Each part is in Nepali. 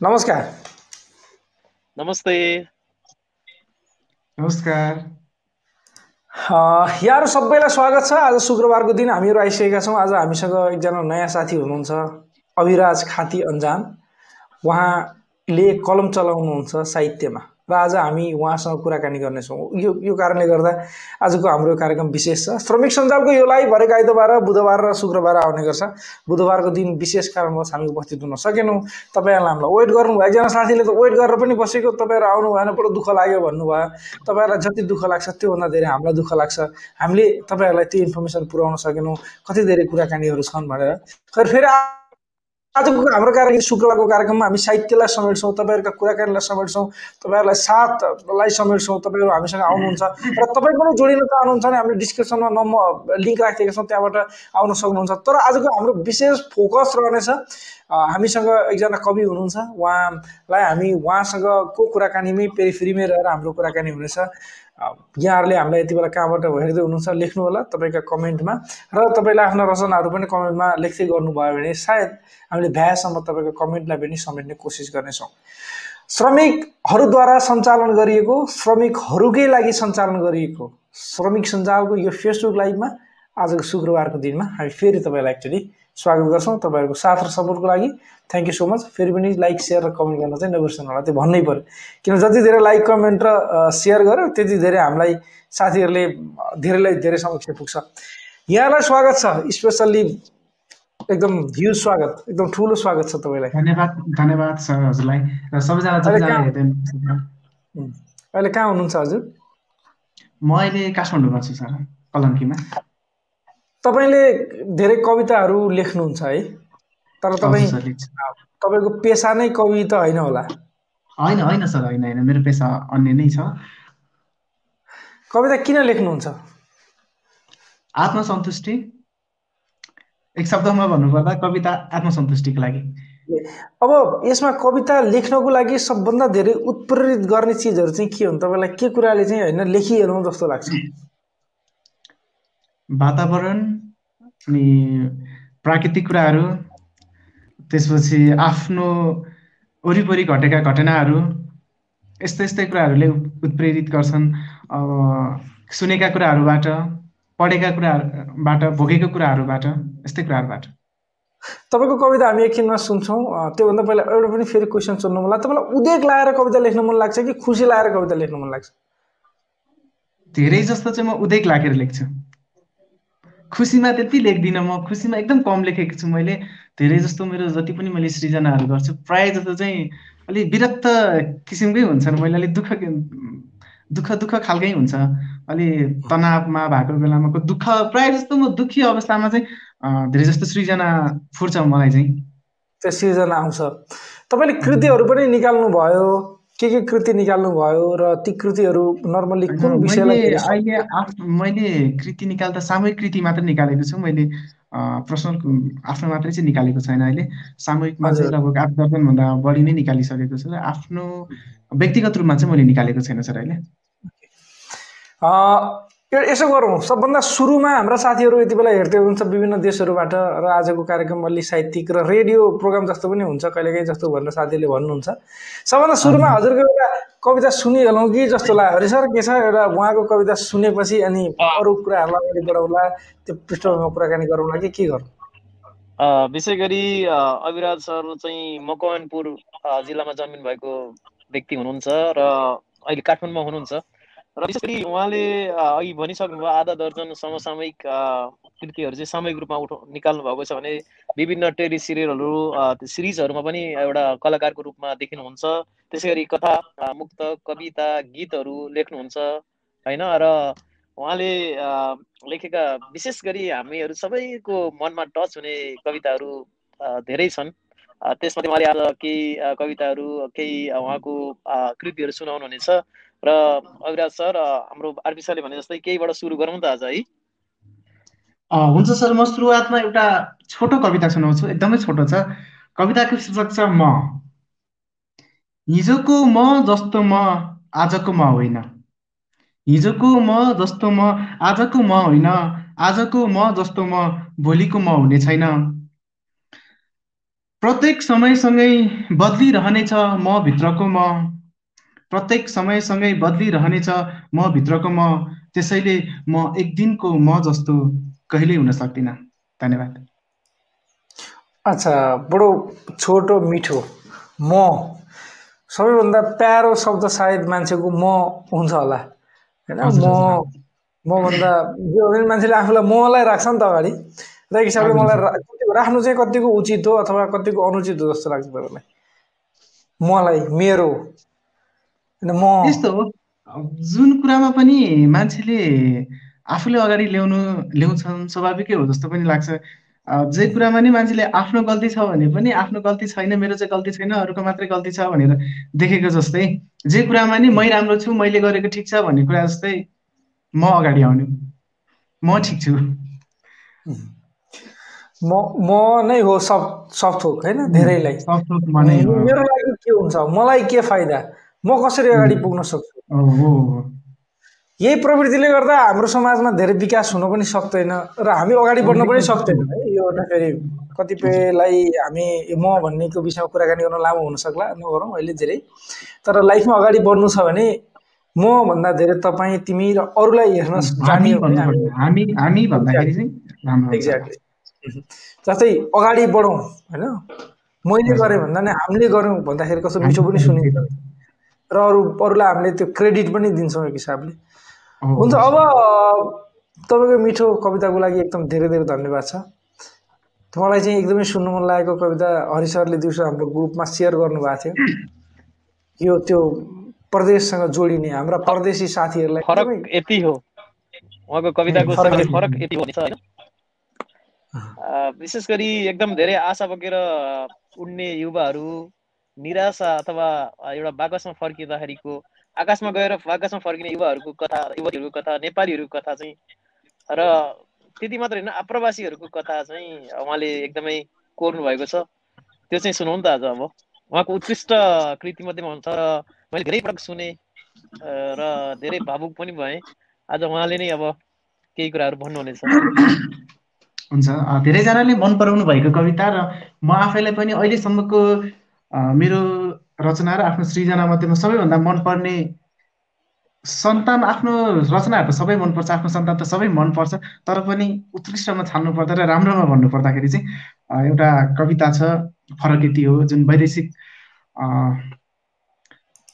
नमस्कार। नमस्ते। नमस्कार। यहाँहरू सबैलाई स्वागत छ। आज शुक्रबारको दिन हामीहरू आइसकेका छौँ। आज हामीसँग एकजना नयाँ साथी हुनुहुन्छ अभिराज खाती अन्जान। उहाँले कलम चलाउनुहुन्छ साहित्यमा। र आज हामी उहाँसँग कुराकानी गर्नेछौँ यो यो कारणले गर्दा आजको हाम्रो कार्यक्रम विशेष छ। श्रमिक सञ्जालको यो लाइभ हरेक आइतबार बुधबार र शुक्रबार आउने गर्छ। बुधबारको दिन विशेष कारणवश हामी उपस्थित हुन सकेनौँ। तपाईँहरूलाई हामीलाई वेट गर्नुभयो। एकजना साथीले त वेट गरेर पनि बसेको। तपाईँहरू आउनु भएन बडो दुःख लाग्यो भन्नुभयो। तपाईँहरूलाई जति दुःख लाग्छ त्योभन्दा धेरै हामीलाई दुःख लाग्छ। हामीले तपाईँहरूलाई त्यो इन्फर्मेसन पुऱ्याउन सकेनौँ। कति धेरै कुराकानीहरू छन् भनेर। फेरि आजको हाम्रो कार्यक्रम शुक्रबारको कार्यक्रममा हामी साहित्यलाई समेट्छौँ तपाईँहरूका कुराकानीलाई समेट्छौँ तपाईँहरूलाई साथलाई समेट्छौँ तपाईँहरू हामीसँग आउनुहुन्छ र तपाईँ पनि जोडिन चाहनुहुन्छ भने हामीले डिस्क्रिप्सनमा नम्बर लिङ्क राखिदिएका छौँ त्यहाँबाट आउन सक्नुहुन्छ तर आजको हाम्रो विशेष फोकस रहनेछ हामीसँग एकजना कवि हुनुहुन्छ उहाँलाई हामी उहाँसँगको कुराकानीमै पेरिफेरीमै रहेर हाम्रो कुराकानी हुनेछ यहाँहरूले हामीलाई यति बेला कहाँबाट हेर्दै हुनुहुन्छ लेख्नु होला तपाईँका कमेन्टमा। र तपाईँले आफ्ना रचनाहरू पनि कमेन्टमा लेख्दै गर्नुभयो भने सायद हामीले भ्याएसम्म तपाईँको कमेन्टलाई पनि समेट्ने कोसिस गर्नेछौँ। श्रमिकहरूद्वारा सञ्चालन गरिएको श्रमिकहरूकै लागि सञ्चालन गरिएको श्रमिक सञ्जालको यो फेसबुक लाइभमा आजको शुक्रबारको दिनमा हामी फेरि तपाईँलाई एक्चुली स्वागत गर्छौँ तपाईँहरूको साथ र सपोर्टको लागि। थ्याङ्क यू सो मच फेरि पनि लाइक सेयर र कमेन्ट गर्न चाहिँ नबिर्सनु होला त्यो भन्नै पऱ्यो। किन जति धेरै लाइक कमेन्ट र सेयर गर्यो त्यति धेरै हामीलाई साथीहरूले धेरैलाई धेरै समक्ष पुग्छ। यहाँलाई स्वागत छ। स्पेसल्ली एकदम ह्युज स्वागत एकदम ठुलो स्वागत छ तपाईँलाई। धन्यवाद धन्यवाद सर हजुरलाई। र सबैजना अहिले कहाँ हुनुहुन्छ हजुर? म अहिले काठमाडौँमा छु सर कलङ्कीमा। तपाईँले धेरै कविताहरू लेख्नुहुन्छ है तर तपाईँ तपाईँको पेसा नै कवि त होइन होला। होइन होइन सर होइन होइन मेरो पेसा अन्य नै छ। कविता किन लेख्नुहुन्छ? आत्मसन्तुष्टि? एक शब्दमा भन्नुपर्दा कविता आत्मसन्तुष्टिको लागि। अब यसमा कविता लेख्नको लागि सबभन्दा धेरै उत्प्रेरित गर्ने चिजहरू चाहिँ के हुन्? तपाईँलाई के कुराले चाहिँ होइन लेखिहेरौँ जस्तो लाग्छ? वातावरण अनि प्राकृतिक कुराहरू त्यसपछि आफ्नो वरिपरि घटेका घटनाहरू यस्तै यस्तै कुराहरूले उत्प्रेरित गर्छन्। सुनेका कुराहरूबाट पढेका कुराहरूबाट भोगेको कुराहरूबाट यस्तै कुराहरूबाट। तपाईँको कविता हामी एकछिनमा सुन्छौँ। त्योभन्दा पहिला एउटा पनि फेरि क्वेसन सोध्नु मन लाग्छ तपाईँलाई उदेक लगाएर कविता लेख्नु मन लाग्छ कि खुसी लगाएर कविता लेख्नु मन लाग्छ? धेरै जस्तो चाहिँ म उदेक लागेर लेख्छु। खुसीमा त्यति लेख्दिनँ म खुसीमा एकदम कम लेखेको छु मैले। धेरै जस्तो मेरो जति पनि मैले सृजनाहरू गर्छु प्रायः जस्तो चाहिँ अलिक विरक्त किसिमकै हुन्छन् मैले अलिक दुःख दुःख दुःख खालकै हुन्छ। अलि तनावमा भएको बेलामा दुःख प्रायः जस्तो म दुःखी अवस्थामा चाहिँ धेरै जस्तो सृजना फुर्छ मलाई चाहिँ। त्यो सृजना आउँछ। तपाईँले कृतिहरू पनि निकाल्नु भयो के के कृति निकाल्नु भयो र ती कृतिहरू नर्मल्ली कुन विषयलाई अहिले मैले कृति निकाल्दा सामूहिक कृति मात्र निकालेको छु। मैले पर्सनल आफ्नो मात्रै चाहिँ निकालेको छैन अहिले। सामूहिकमा चाहिँ लगभग आठ दर्जनभन्दा बढी नै निकालिसकेको छु र आफ्नो व्यक्तिगत रूपमा चाहिँ मैले निकालेको छैन सर अहिले। यसो गरौँ। सबभन्दा सुरुमा हाम्रा साथीहरू यति बेला हेर्दै हुनुहुन्छ विभिन्न देशहरूबाट र आजको कार्यक्रम अलि साहित्यिक र रेडियो प्रोग्राम जस्तो पनि हुन्छ कहिलेकाहीँ जस्तो भनेर साथीहरूले भन्नुहुन्छ। सबभन्दा सुरुमा हजुरको एउटा कविता सुनिहालौँ कि जस्तो लाग्यो अरे सर के छ? एउटा उहाँको कविता सुनेपछि अनि अरू कुराहरूलाई अगाडि बढाउला त्यो पृष्ठभूमिमा कुराकानी गरौँला कि के गरौँ? विशेष गरी अविराज सर चाहिँ मकवानपुर जिल्लामा जन्मिनु भएको व्यक्ति हुनुहुन्छ र अहिले काठमाडौँमा हुनुहुन्छ। र विशेष उहाँले अघि भनिसक्नुभयो आधा दर्जन समसामयिक कृतिहरू चाहिँ सामूहिक रूपमा उठ निकाल्नु भएको छ भने विभिन्न टेली सिरियलहरू सिरिजहरूमा पनि एउटा कलाकारको रूपमा देखिनुहुन्छ। त्यसै गरी कथा मुक्त कविता गीतहरू लेख्नुहुन्छ होइन? र उहाँले लेखेका विशेष गरी हामीहरू सबैको मनमा टच हुने कविताहरू धेरै छन्। त्यसमध्ये उहाँले आज केही कविताहरू केही उहाँको कृतिहरू सुनाउनु हुनेछ र अविराज सर हाम्रो आरपी सरले भने जस्तै केहीबाट सुरु गरौँ त आज है? हुन्छ सर म सुरुवातमा एउटा छोटो कविता सुनाउँछु एकदमै छोटो छ। कविताको शीर्षक छ म। हिजोको म जस्तो म आजको म होइन। हिजोको म जस्तो म आजको म होइन। आजको म जस्तो म भोलिको म हुने छैन। प्रत्येक समयसँगै बदलिरहनेछ म भित्रको म। प्रत्येक समयसँगै बदलिरहनेछ म भित्रको म त्यसैले म एक दिनको म जस्तो कहिल्यै हुन सक्दिनँ। धन्यवाद। अच्छा बडो छोटो मिठो। म सबैभन्दा प्यारो शब्द सायद मान्छेको म हुन्छ होला। होइन? म मभन्दा जो मान्छेले आफूलाई मलाई राख्छ नि त अगाडि र एक हिसाबले मलाई राख्नु चाहिँ कतिको उचित हो अथवा कतिको अनुचित हो जस्तो लाग्छ तपाईँलाई? मलाई मेरो त्यस्तो हो। जुन कुरामा पनि मान्छेले आफूले अगाडि ल्याउनु ल्याउँछन् स्वाभाविकै हो जस्तो पनि लाग्छ। जे कुरामा नि मान्छेले आफ्नो गल्ती छ भने पनि आफ्नो गल्ती छैन मेरो चाहिँ गल्ती छैन अरूको मात्रै गल्ती छ भनेर देखेको जस्तै जे कुरामा नि मै राम्रो छु मैले गरेको ठिक छ भन्ने कुरा जस्तै म अगाडि आउने। म ठिक छु। म म नै हो सब सब थोक होइन धेरैलाई। मेरो लागि के हुन्छ मलाई के फाइदा? म कसरी अगाडि पुग्न सक्छु। यही प्रवृत्तिले गर्दा हाम्रो समाजमा धेरै विकास हुन पनि सक्दैन र हामी अगाडि बढ्न पनि सक्दैनौँ है। यो एउटा फेरि कतिपयलाई हामी म भन्नेको विषयमा कुराकानी गर्न लामो हुन सक्ला नगरौँ अहिले धेरै। तर लाइफमा अगाडि बढ्नु छ भने म भन्दा धेरै तपाईँ तिमी र अरूलाई हेर्न जानियो होला। एक्ज्याक्टली जस्तै अगाडि बढौँ होइन? मैले। गरेँ भन्दा नि हामीले गऱ्यौँ भन्दाखेरि कस्तो हामी मिठो पनि सुनिन्छ। र अरू अरूलाई हामीले त्यो क्रेडिट पनि दिन्छौँ एक हिसाबले। हुन्छ अब तपाईँको मिठो कविताको लागि एकदम धेरै धेरै धन्यवाद छ। मलाई चाहिँ एकदमै सुन्नु मन लागेको कविता हरि सरले दिउँसो हाम्रो ग्रुपमा सेयर गर्नुभएको थियो। यो त्यो प्रदेशसँग जोडिने हाम्रा परदेशी साथीहरूलाई फरक एकदमै यति हो। उहाँको कविताको फरक यति होइन। विशेष गरी एकदम धेरै आशा बोकेर उड्ने युवाहरू निराशा अथवा एउटा बाकसमा फर्किँदाखेरिको आकाशमा गएर बाकसमा फर्किने युवाहरूको कथा युवतीहरूको कथा नेपालीहरूको कथा चाहिँ र त्यति मात्र होइन आप्रवासीहरूको कथा चाहिँ उहाँले एकदमै कोर्नु भएको छ। त्यो चाहिँ सुनौँ त आज अब। उहाँको उत्कृष्ट कृतिमध्येमा हुन्छ र मैले धेरै पटक सुने र धेरै भावुक पनि भएँ। आज उहाँले नै अब केही कुराहरू भन्नुहुनेछ। हुन्छ। धेरैजनाले मन पराउनु भएको कविता र म आफैलाई पनि अहिलेसम्मको मेरो रचना र आफ्नो सृजना मध्येमा सबैभन्दा मनपर्ने सन्तान आफ्नो रचनाहरू त सबै मनपर्छ आफ्नो सन्तान त सबै मनपर्छ तर पनि उत्कृष्टमा छान्नु पर्दा र राम्रोमा भन्नु पर्दाखेरि चाहिँ एउटा कविता छ फरक यति हो जुन वैदेशिक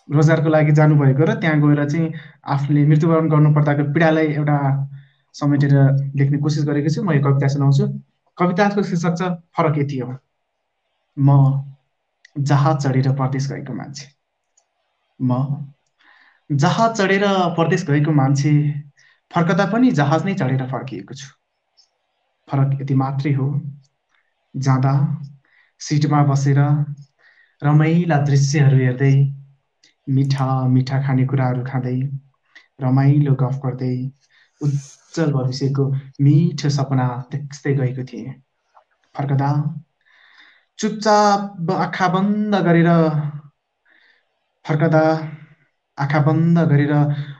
रोजगारको लागि जानुभएको र त्यहाँ गएर चाहिँ आफूले मृत्युवरण गर्नुपर्दाको पीडालाई एउटा समेटेर लेख्ने कोसिस गरेको छु म यो कविता सुनाउँछु। कविताको शीर्षक छ फरक यति हो। म जहाज चढेर परदेश गएको मान्छे। म? जहाज चढेर परदेश गएको मान्छे फर्कदा पनि जहाज नै चढेर फर्किएको छु। फरक यति मात्रै हो। जाँदा सिटमा बसेर रमाइला दृश्यहरू हेर्दै मिठा मिठा खानेकुराहरू खाँदै रमाइलो गफ गर्दै उज्जवल भविष्यको मिठो सपना देख्दै गएको थिएँ। फर्कदा चुपचाप आँखा बन्द गरेर फर्कदा आँखा बन्द गरेर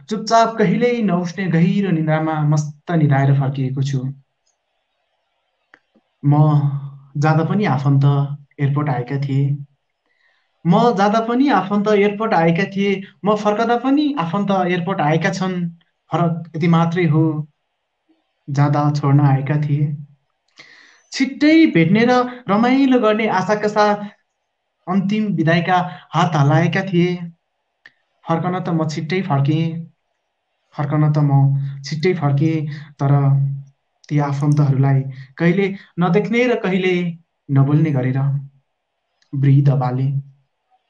चुपचाप कहिल्यै नउठ्ने गहिरो निन्द्रामा मस्त निधाएर फर्किएको छु। म जाँदा पनि आफन्त एयरपोर्ट आएका थिए। म जाँदा पनि आफन्त एयरपोर्ट आएका थिए। म फर्कदा पनि आफन्त एयरपोर्ट आएका छन्। फरक यति मात्रै हो। जाँदा छोड्न आएका थिए। छिट्टै भेट्ने र रमाइलो गर्ने आशाका साथ अन्तिम विदाइका हात हल्लाएका थिए। फर्कन त म छिट्टै फर्केँ फर्कन त म छिट्टै फर्केँ तर ती आफन्तहरूलाई कहिले नदेख्ने र कहिले नबोल्ने गरेर। वृद्ध बाले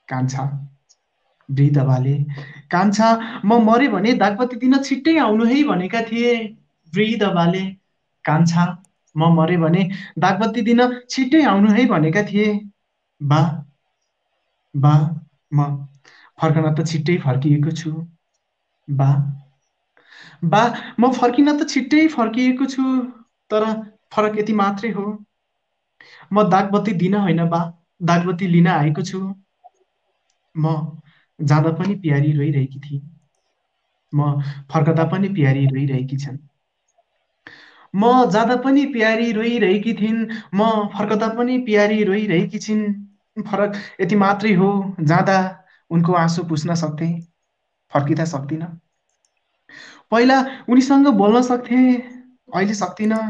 कान्छा वृद्ध बाले कान्छा म मरे भने दागबत्ती दिन छिट्टै आउनु है भनेका थिए। वृद्ध कान्छा म मरे भने दागबत्ती दिन छिट्टै आउनु है भनेका थिए। बा बा म फर्कन त छिट्टै फर्किएको छु। बा बा म फर्किन त छिट्टै फर्किएको छु तर फरक यति मात्रै हो। म दागबत्ती दिन होइन बा दागबत्ती लिन आएको छु। म जाँदा पनि प्यारी रोइरहेकी थिएँ। म फर्कदा पनि प्यारी रोइरहेकी छन्। म जाँदा पनि प्यारी रोइरहेकी थिइन्। म फर्कदा पनि प्यारी रोइरहेकी छिन्। फरक यति मात्रै हो जाँदा उनको आँसु पुस्न सक्थे फर्किँदा सक्दिनँ। पहिला उनीसँग बोल्न सक्थे अहिले सक्दिनँ।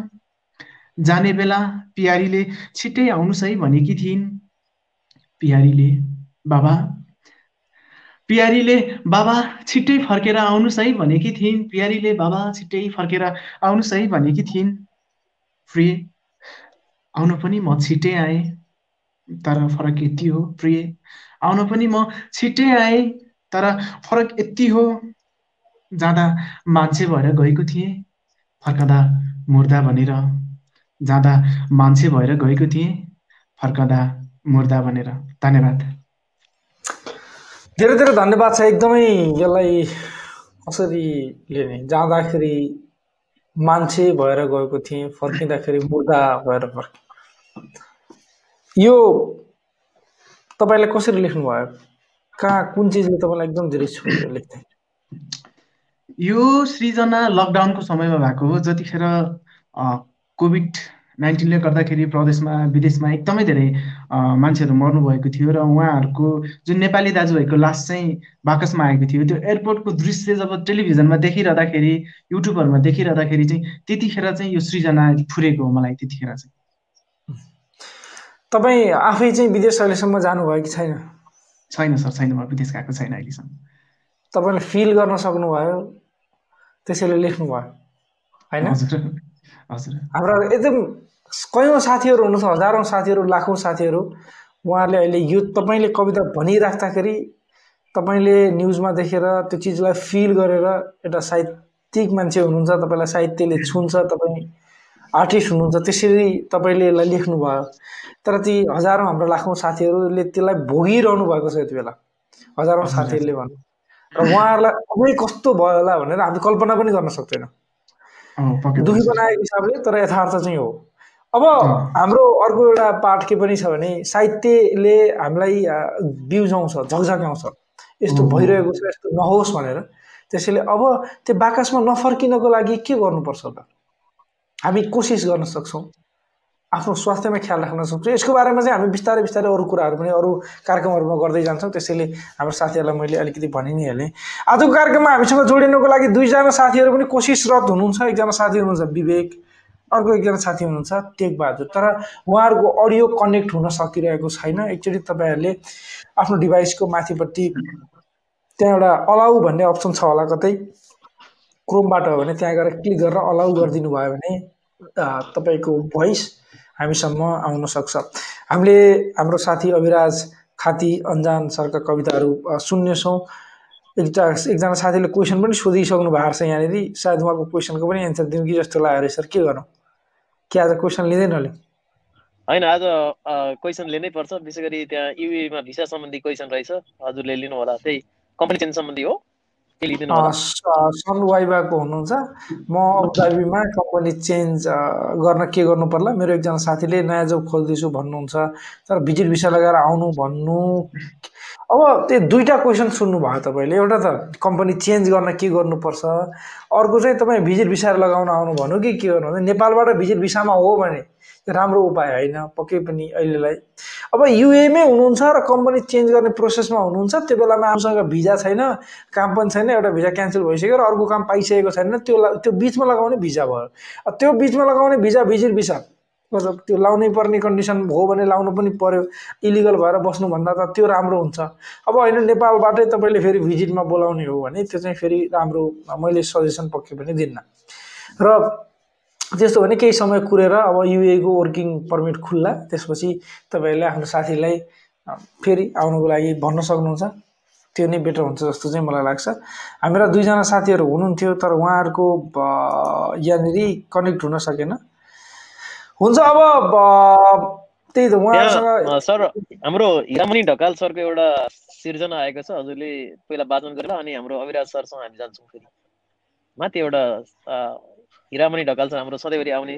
जाने बेला पियारीले छिट्टै आउनुहोस् है भनेकी थिइन्। पियारीले बाबा पियारीले बाबा छिट्टै फर्केर आउनुहोस् है भनेकी थिइन्। पियारीले बाबा छिट्टै फर्केर आउनुहोस् है भनेकी थिइन्। प्रिय आउन पनि म छिट्टै आएँ तर फरक यति हो। प्रिय आउन पनि म छिट्टै आएँ तर फरक यति हो। जाँदा मान्छे भएर गएको थिएँ फर्कँदा मुर्दा भनेर। जाँदा मान्छे भएर गएको थिएँ फर्कँदा मुर्दा भनेर। धन्यवाद। धेरै धेरै धन्यवाद छ एकदमै यसलाई कसरी लिने? जाँदाखेरि मान्छे भएर गएको थिएँ फर्किँदाखेरि मुर्दा भएर फर्केँ यो तपाईँलाई कसरी लेख्नुभयो? कहाँ कुन चिजले तपाईँलाई एकदम धेरै छोडेर लेख्थे यो सृजना लकडाउनको समयमा भएको हो जतिखेर कोभिड नाइन्टिनले गर्दाखेरि प्रदेशमा विदेशमा एकदमै धेरै मान्छेहरू मर्नुभएको थियो र उहाँहरूको जुन नेपाली दाजुभाइको लास चाहिँ बाकसमा आएको थियो त्यो एयरपोर्टको दृश्य जब टेलिभिजनमा देखिरहँदाखेरि युट्युबहरूमा देखिरहँदाखेरि चाहिँ त्यतिखेर चाहिँ यो सृजना फुरेको हो मलाई त्यतिखेर चाहिँ। तपाईँ आफै चाहिँ विदेश अहिलेसम्म जानुभयो कि छैन? छैन सर छैन म विदेश गएको छैन अहिलेसम्म। तपाईँले फिल गर्न सक्नुभयो त्यसैले लेख्नुभयो होइन? हाम्रा एकदम कयौँ साथीहरू हुनुहुन्छ हजारौँ साथीहरू लाखौँ साथीहरू उहाँहरूले अहिले यो तपाईँले कविता भनिराख्दाखेरि तपाईँले न्युजमा देखेर त्यो चिजलाई फिल गरेर एउटा साहित्यिक मान्छे हुनुहुन्छ तपाईँलाई साहित्यले छुन्छ तपाईँ आर्टिस्ट हुनुहुन्छ त्यसरी तपाईँले यसलाई लेख्नुभयो। तर ती हजारौँ हाम्रो लाखौँ साथीहरूले त्यसलाई भोगिरहनु भएको छ यति बेला। हजारौँ। साथीहरूले भन्नु। र उहाँहरूलाई अझै कस्तो भयो होला भनेर हामी कल्पना पनि गर्न सक्दैनौँ। दुःखी बनाएको हिसाबले तर यथार्थ चाहिँ हो। अब हाम्रो अर्को एउटा पाठ के पनि छ भने साहित्यले हामीलाई बिउजाउँछ झकझक्याउँछ। यस्तो भइरहेको छ यस्तो नहोस् भनेर। त्यसैले अब त्यो बाकसमा नफर्किनको लागि के गर्नुपर्छ त हामी कोसिस गर्न सक्छौँ। आफ्नो स्वास्थ्यमा ख्याल राख्न सक्छौँ। यसको बारेमा चाहिँ हामी बिस्तारै बिस्तारै अरू कुराहरू पनि अरू कार्यक्रमहरूमा गर्दै जान्छौँ त्यसैले हाम्रो साथीहरूलाई मैले अलिकति भनि नै हालेँ। आजको कार्यक्रममा हामीसँग जोडिनको लागि दुईजना साथीहरू पनि कोसिसरत हुनुहुन्छ। एकजना साथी हुनुहुन्छ विवेक अर्को एकजना साथी हुनुहुन्छ टेकबहादुर। तर उहाँहरूको अडियो कनेक्ट हुन सकिरहेको छैन। एकचोटि तपाईँहरूले आफ्नो डिभाइसको माथिपट्टि त्यहाँ एउटा अलाउ भन्ने अप्सन छ होला कतै। क्रोमबाट हो भने त्यहाँ गएर क्लिक गरेर अलाउ गरिदिनु भयो भने तपाईँको भोइस हामीसम्म आउन सक्छ। हामीले हाम्रो साथी अभिराज खाती अन्जान सरका कविताहरू सुन्नेछौँ। एउटा एकजना साथीले क्वेसन पनि सोधिसक्नु भएको छ यहाँनिर। सायद उहाँको क्वेसनको पनि एन्सर दिउँ कि जस्तो लाग्यो सर के गर्नु? के आज क्वेसन लिँदैन होला होइन आज क्वेसन लिनै पर्छ। विशेष गरी त्यहाँ युएमा भिसा सम्बन्धी क्वेसन रहेछ। हजुरले लिनु होला त्यही कम्पनी चेन्ज सम्बन्धी हो। सन वाइबाको हुनुहुन्छ। म अबुधाबीमा कम्पनी चेन्ज गर्न के गर्नु पर्ला? मेरो एकजना साथीले नयाँ जब खोज्दैछु भन्नुहुन्छ। तर भिजिट भिसा लगाएर आउनु भन्नु। अब त्यो दुईवटा क्वेसन सुन्नुभयो तपाईँले एउटा त कम्पनी चेन्ज गर्न के गर्नुपर्छ? अर्को चाहिँ तपाईँ भिजिट भिसा लगाउन आउनु भन्नु कि के गर्नु? नेपालबाट भिजिट भिसामा हो भने राम्रो उपाय होइन पक्कै पनि अहिलेलाई। अब युएमै हुनुहुन्छ र कम्पनी चेन्ज गर्ने प्रोसेसमा हुनुहुन्छ त्यो बेलामा आफूसँग भिजा छैन काम पनि छैन एउटा भिजा क्यान्सल भइसक्यो र अर्को काम पाइसकेको छैन त्यो त्यो बिचमा लगाउने भिजा भयो। त्यो बिचमा लगाउने भिजा भिजिट भिसा मतलब त्यो लाउनै पर्ने कन्डिसन हो भने लाउनु पनि पर्यो। इलिगल भएर बस्नुभन्दा त त्यो राम्रो हुन्छ। अब होइन नेपालबाटै तपाईँले फेरि भिजिटमा बोलाउने हो भने त्यो चाहिँ फेरि राम्रो मैले सजेसन पक्कै पनि दिन्न। र त्यस्तो भने केही समय कुरेर अब युएको वर्किङ पर्मिट खुल्ला। त्यसपछि तपाईँहरूले आफ्नो साथीलाई फेरि आउनुको लागि भन्न सक्नुहुन्छ। त्यो नै बेटर हुन्छ जस्तो चाहिँ मलाई लाग्छ। हामीरा दुईजना साथीहरू हुनुहुन्थ्यो तर उहाँहरूको यहाँनिर कनेक्ट हुन सकेन। हुन्छ अब त्यही त उहाँहरूसँग सर हाम्रो हिरामणि ढकाल सरको एउटा सिर्जना आएको छ हजुरले पहिला वाचन गरेर अनि हाम्रो अविराज सरसँग हामी जान्छौँ फेरि। माथि एउटा हिरामणि ढकाल छ हाम्रो सधैँभरि आउने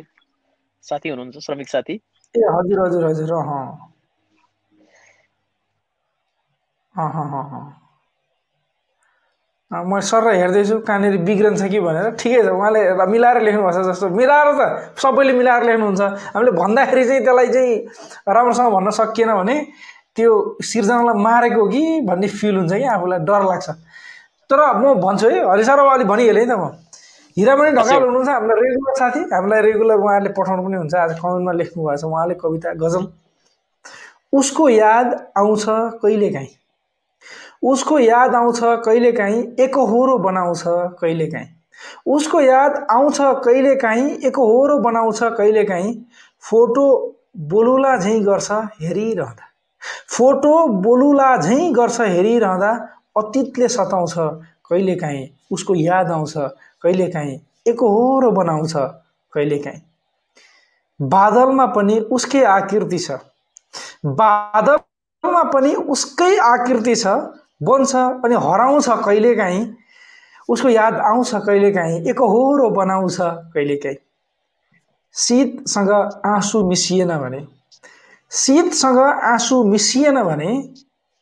साथी हुनुहुन्छ श्रमिक साथी। ए हजुर हजुर हजुर म सर हेर्दैछु कहाँनिर बिग्रन्छ कि भनेर। ठिकै छ उहाँले मिलाएर लेख्नुभएको छ जस्तो। मिलाएर त सबैले मिलाएर लेख्नुहुन्छ। हामीले भन्दाखेरि चाहिँ त्यसलाई चाहिँ राम्रोसँग भन्न सकिएन भने त्यो सिर्जनालाई मारेको कि भन्ने फिल हुन्छ कि आफूलाई डर लाग्छ। तर म भन्छु है हरि सर अब अलिक भनिहालेँ है त म। हिरामणि ढकाल हुनुहुन्छ हामीलाई रेगुलर साथी। हामीलाई रेगुलर उहाँहरूले पठाउनु पनि हुन्छ। आज कमेन्टमा लेख्नु भएको छ उहाँले कविता गजल। उसको याद आउँछ कहिलेकाहीँ उसको याद आउँछ कहिलेकाहीँ एकहोरो बनाउँछ कहिलेकाहीँ। उसको याद आउँछ कहिलेकाहीँ एकहोरो बनाउँछ कहिलेकाहीँ। फोटो बोलुला झैँ गर्छ हेरिरहँदा। फोटो बोलुला झैँ गर्छ हेरिरहँदा अतीतले सताउँछ कहिलेकाहीँ उसको याद आउँछ कहिलेकाहीँ एकहोरो बनाउँछ कहिलेकाहीँ। बादलमा पनि उसकै आकृति छ। बादलमा पनि उसकै आकृति छ। बन्छ अनि हराउँछ कहिलेकाहीँ। उसको याद आउँछ कहिलेकाहीँ। एकहोरो बनाउँछ कहिलेकाहीँ। शीतसँग आँसु मिसिएन भने शीतसँग आँसु मिसिएन भने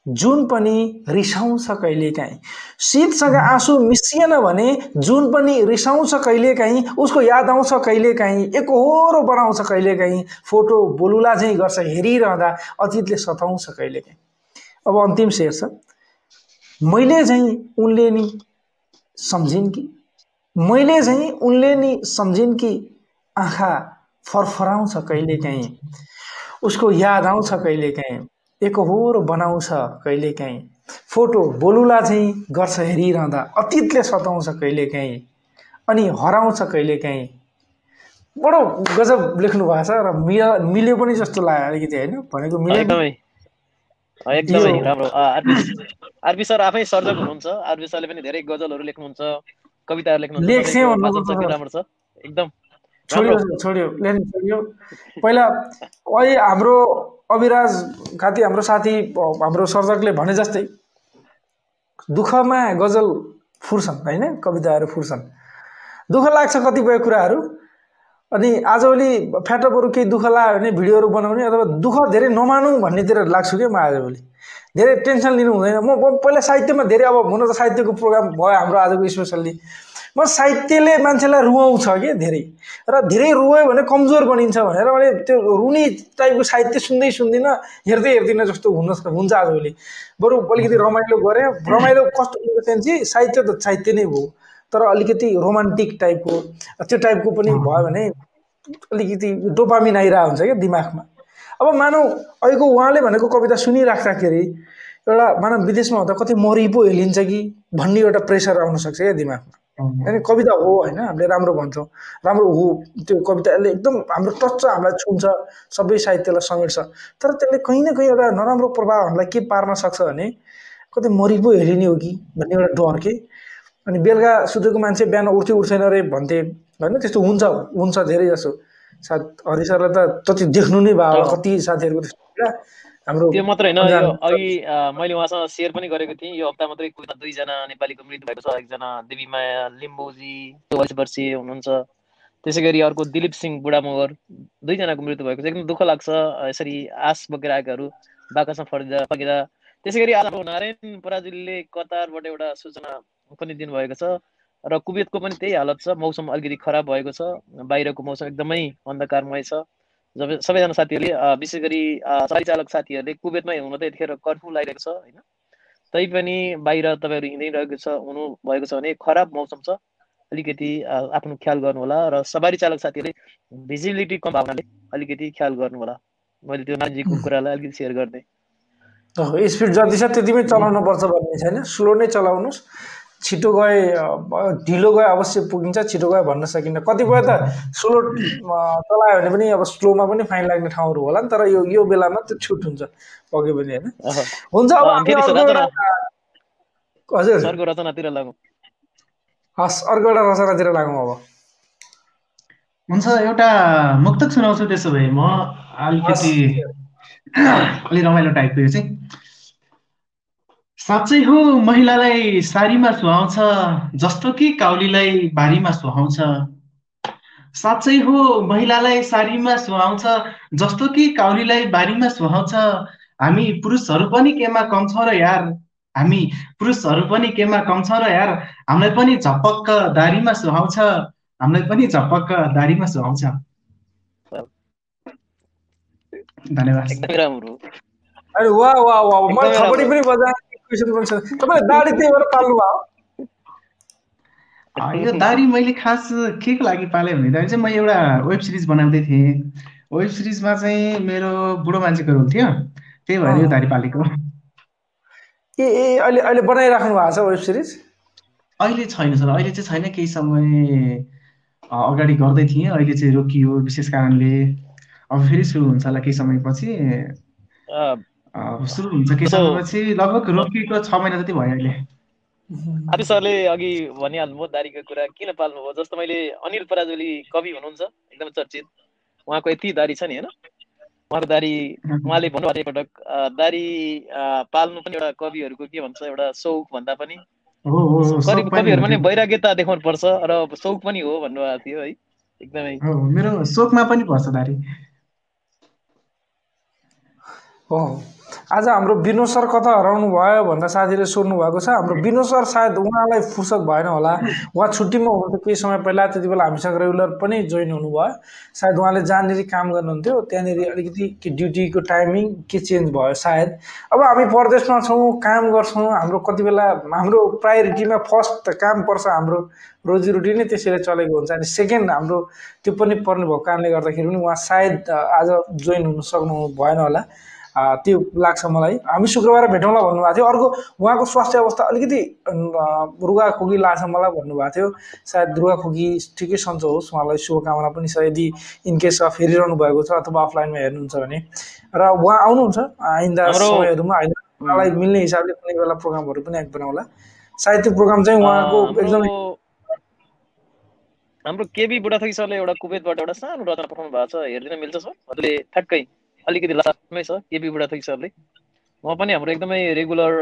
जुन पनि रिसाउँछ कहिलेकाहीँ। शीतसँग आँसु मिसिएन भने जुन पनि रिसाउँछ कहिलेकाहीँ उसको याद आउँछ कहिलेकाहीँ। एकहोरो बनाउँछ कहिलेकाहीँ। फोटो बोलुला चाहिँ गर्छ हेरिरहँदा अतीतले सताउँछ कहिलेकाहीँ। अब अन्तिम शेर छ मैले चाहिँ उनले नि सम्झिन् कि? मैले चाहिँ उनले नि सम्झिन् कि आँखा फरफराउँछ कहिलेकाहीँ उसको याद आउँछ कहिलेकाहीँ एकहोरो बनाउँछ कहिलेकाहीँ फोटो बोलुला चाहिँ गर्छ हेरिरहँदा अतीतले सताउँछ कहिलेकाहीँ अनि हराउँछ कहिलेकाहीँ बडो गजब लेख्नु भएको छ र मिल मिल्यो पनि जस्तो लाग्यो अलिकति होइन? भनेको मिल्यो एकदमै राम्रो। आरपी सर आफै सर्जक हुनुहुन्छ। आरपी सरले पनि धेरै गजलहरू लेख्नुहुन्छ कविताहरू लेख्नुहुन्छ राम्रो छ। एकदम छोडियो छोडियो लेख्नु छोडियो। पहिला अहिले हाम्रो अविराज खाति हाम्रो साथी हाम्रो सर्जकले भने जस्तै दुःखमा गजल फुर्छन् होइन? कविताहरू फुर्छन्। दुःख लाग्छ कतिपय कुराहरू अनि आजभोलि फ्याटअपहरू केही दुःख लाग्यो भने भिडियोहरू बनाउने अथवा दुःख धेरै नमानु भन्नेतिर लाग्छु क्या म आजभोलि धेरै टेन्सन लिनु हुँदैन। म पहिला साहित्यमा धेरै अब हुन त साहित्यको प्रोग्राम भयो हाम्रो आजको स्पेसल्ली। म साहित्यले मान्छेलाई रुवाउँछ कि धेरै। र धेरै रुवायो भने कमजोर बनिन्छ भनेर मैले त्यो रुनी टाइपको साहित्य सुन्दै सुन्दिनँ। हेर्दै हेर्दिनँ जस्तो हुन हुन्छ आजभोलि बरु अलिकति रमाइलो गरेँ। रमाइलो कस्तो चाहिँ साहित्य त साहित्य नै भयो तर अलिकति रोमान्टिक टाइपको त्यो टाइपको पनि भयो भने अलिकति डोपामिन आइरहेको हुन्छ क्या दिमागमा। अब मानौ अहिलेको उहाँले भनेको कविता सुनिराख्दाखेरि एउटा मानव विदेशमा हुँदा कति मरि पो हेलिन्छ कि भन्ने एउटा प्रेसर आउनसक्छ क्या दिमागमा। अनि कविता हो होइन हामीले राम्रो भन्छौँ। राम्रो हो त्यो कविताले एकदम हाम्रो टच हामीलाई छुन्छ सबै साहित्यलाई समेट्छ। तर त्यसले कहीँ न कहीँ एउटा नराम्रो प्रभाव हामीलाई के पार्न सक्छ भने कतै मरि पो हेरिने हो कि भन्ने एउटा डर के? अनि बेलुका सुतेको मान्छे बिहान उठ्थ्यो उठ्दैन अरे भन्थे। होइन त्यस्तो हुन्छ हुन्छ धेरै जसो। साथ हरि सरलाई त जति देख्नु नै भयो कति साथीहरूको त्यस्तो हाम्रो त्यो मात्र होइन अघि मैले उहाँसँग सेयर पनि गरेको थिएँ। यो हप्ता मात्रै दुईजना नेपालीको मृत्यु भएको छ एकजना देवीमाया लिम्बोजी चौवालिस वर्षीय हुनुहुन्छ। त्यसै गरी अर्को दिलीप सिंह बुढा मगर दुईजनाको मृत्यु भएको छ। एकदम दुःख लाग्छ यसरी आश बोकेर आएकाहरू बाकसमा फर्किँदा फर्किँदा। त्यसै गरी आज नारायण पराजुलीले कतारबाट एउटा सूचना पनि दिनुभएको छ। र कुवेतको पनि त्यही हालत छ। मौसम अलिकति खराब भएको छ। बाहिरको मौसम एकदमै अन्धकारमय छ। जब सबैजना साथीहरूले विशेष गरी चालक साथीहरूले कुवेतमै हुन त यतिखेर कर्फ्यू लगाइरहेको छ होइन? तैपनि बाहिर तपाईँहरू हिँडिरहेको छ हुनु भएको छ भने खराब मौसम छ। अलिकति आफ्नो ख्याल गर्नु होला र सवारी चालक साथीहरूले भिजिबिलिटी कम भावनाले अलिकति ख्याल गर्नु होला मैले त्यो नानीजीको कुरालाई अलिकति सेयर गरिदिएँ स्पिड जति छ त्यतिमै चलाउनु पर्छ भन्ने छैन। स्लो नै चलाउनुहोस्। छिटो गए ढिलो गए अवश्य पुगिन्छ छिटो गए भन्न सकिन्न। कतिपय त स्लो चलायो भने पनि अब स्लोमा पनि फाइन लाग्ने ठाउँहरू होला नि तर यो यो बेलामा त्यो छुट हुन्छ पक्कै पनि होइन? हुन्छ अब हजुर रचनातिर लागौँ। हस् अर्को एउटा रचनातिर लागौँ अब। हुन्छ एउटा मुक्तक सुनाउँछु त्यसो भए म अलिकति अलि रमाइलो टाइपको यो चाहिँ। साँच्चै हो महिलालाई सारीमा सुहाउँछ जस्तो कि काउलीलाई बारीमा सुहाउँछ। साँच्चै हो महिलालाई सारीमा सुहाउँछ जस्तो कि काउलीलाई बारीमा सुहाउँछ। हामी पुरुषहरू पनि केमा कम छौँ र यार हामी पुरुषहरू पनि केमा कम छ र यार हामीलाई पनि झपक्क दारीमा सुहाउँछ हामीलाई पनि झपक्क दारीमा सुहाउँछ। धन्यवाद। तपाईँले भएर पाल्नु भयो। यो दारी मैले खास के को लागि पालेँ भनेदेखि चाहिँ म एउटा वेब सिरिज बनाउँदै थिएँ। वेब सिरिजमा चाहिँ मेरो बुढो मान्छेको रोल थियो त्यही भएर यो दारी पालेको। ए ए अहिले अहिले बनाइराख्नु भएको छ वेब सिरिज? अहिले छैन सर अहिले चाहिँ छैन केही समय अगाडि गर्दै थिएँ। अहिले चाहिँ रोकियो विशेष कारणले। अब फेरि सुरु हुन्छ होला केही समयपछि। सुरु हुन्छ केही So- समयपछि लगभग रोकिएको छ महिना जति भयो अहिले। आदि सरले अघि भनिहाल्नुभयो दारीको कुरा किन पाल्नुभयो? जस्तो मैले अनिल पराजुली कवि हुनुहुन्छ एकदम चर्चित। उहाँको यति दारी छ नि होइन? उहाँको दारी उहाँले भन्नुभएको एकपटक दारी पाल्नु पनि एउटा कविहरूको के भन्छ एउटा सौक भन्दा पनि। हो हो हो, कवि सोख पनि कविहरूमा नि हुन्थ्यो। वैराग्यता देखाउनु पर्छ र सौक पनि हो भन्नुभएको थियो है एकदमै। हो मेरो सोखमा पनि पर्छ दारी। आज हाम्रो विनोद सर कता हराउनु भयो भनेर साथीले सोध्नु भएको छ। हाम्रो विनोद सर सायद उहाँलाई फुर्सद भएन होला। उहाँ छुट्टीमा हुनुहुन्थ्यो केही समय पहिला त्यति बेला हामीसँग रेगुलर पनि जोइन हुनुभयो। सायद उहाँले जहाँनिर काम गर्नुहुन्थ्यो त्यहाँनिर अलिकति ड्युटीको टाइमिङ के चेन्ज भयो सायद। अब हामी परदेशमा छौँ काम गर्छौँ हाम्रो कति बेला हाम्रो प्रायोरिटीमा फर्स्ट त काम पर्छ हाम्रो रोजीरोटी नै त्यसरी चलेको हुन्छ। अनि सेकेन्ड हाम्रो त्यो पनि पर्ने भएको कारणले गर्दाखेरि पनि उहाँ सायद आज जोइन हुन सक्नु भएन होला। त्यो लाग्छ मलाई। हामी शुक्रबार भेटौँला भन्नुभएको थियो अर्को उहाँको स्वास्थ्य अवस्था अलिकति रुगा खोकी लाग्छ मलाई भन्नुभएको थियो सायद रुगा खोकी ठिकै सन्चो होस् उहाँलाई शुभकामना पनि छ यदि इनकेस अफ हेरिरहनु भएको छ अथवा अफलाइनमा हेर्नुहुन्छ भने र उहाँ आउनुहुन्छ आइन्दा समयहरूमा होइन उहाँलाई मिल्ने हिसाबले कुनै बेला प्रोग्रामहरू पनि एक बनाउला सायद त्यो प्रोग्राम चाहिँ उहाँको एकदमै हाम्रो हाम्रो केबी बुढाथोकी सरले एउटा कुवेतबाट एउटा सानो रचना पठाउनु भएको छ हेरिदिन मिल्छ सर हजुरले ठ्याक्कै अलिकति लास्टमै छ केबी बुढाथोकी सरले। उहाँ पनि हाम्रो एकदमै रेगुलर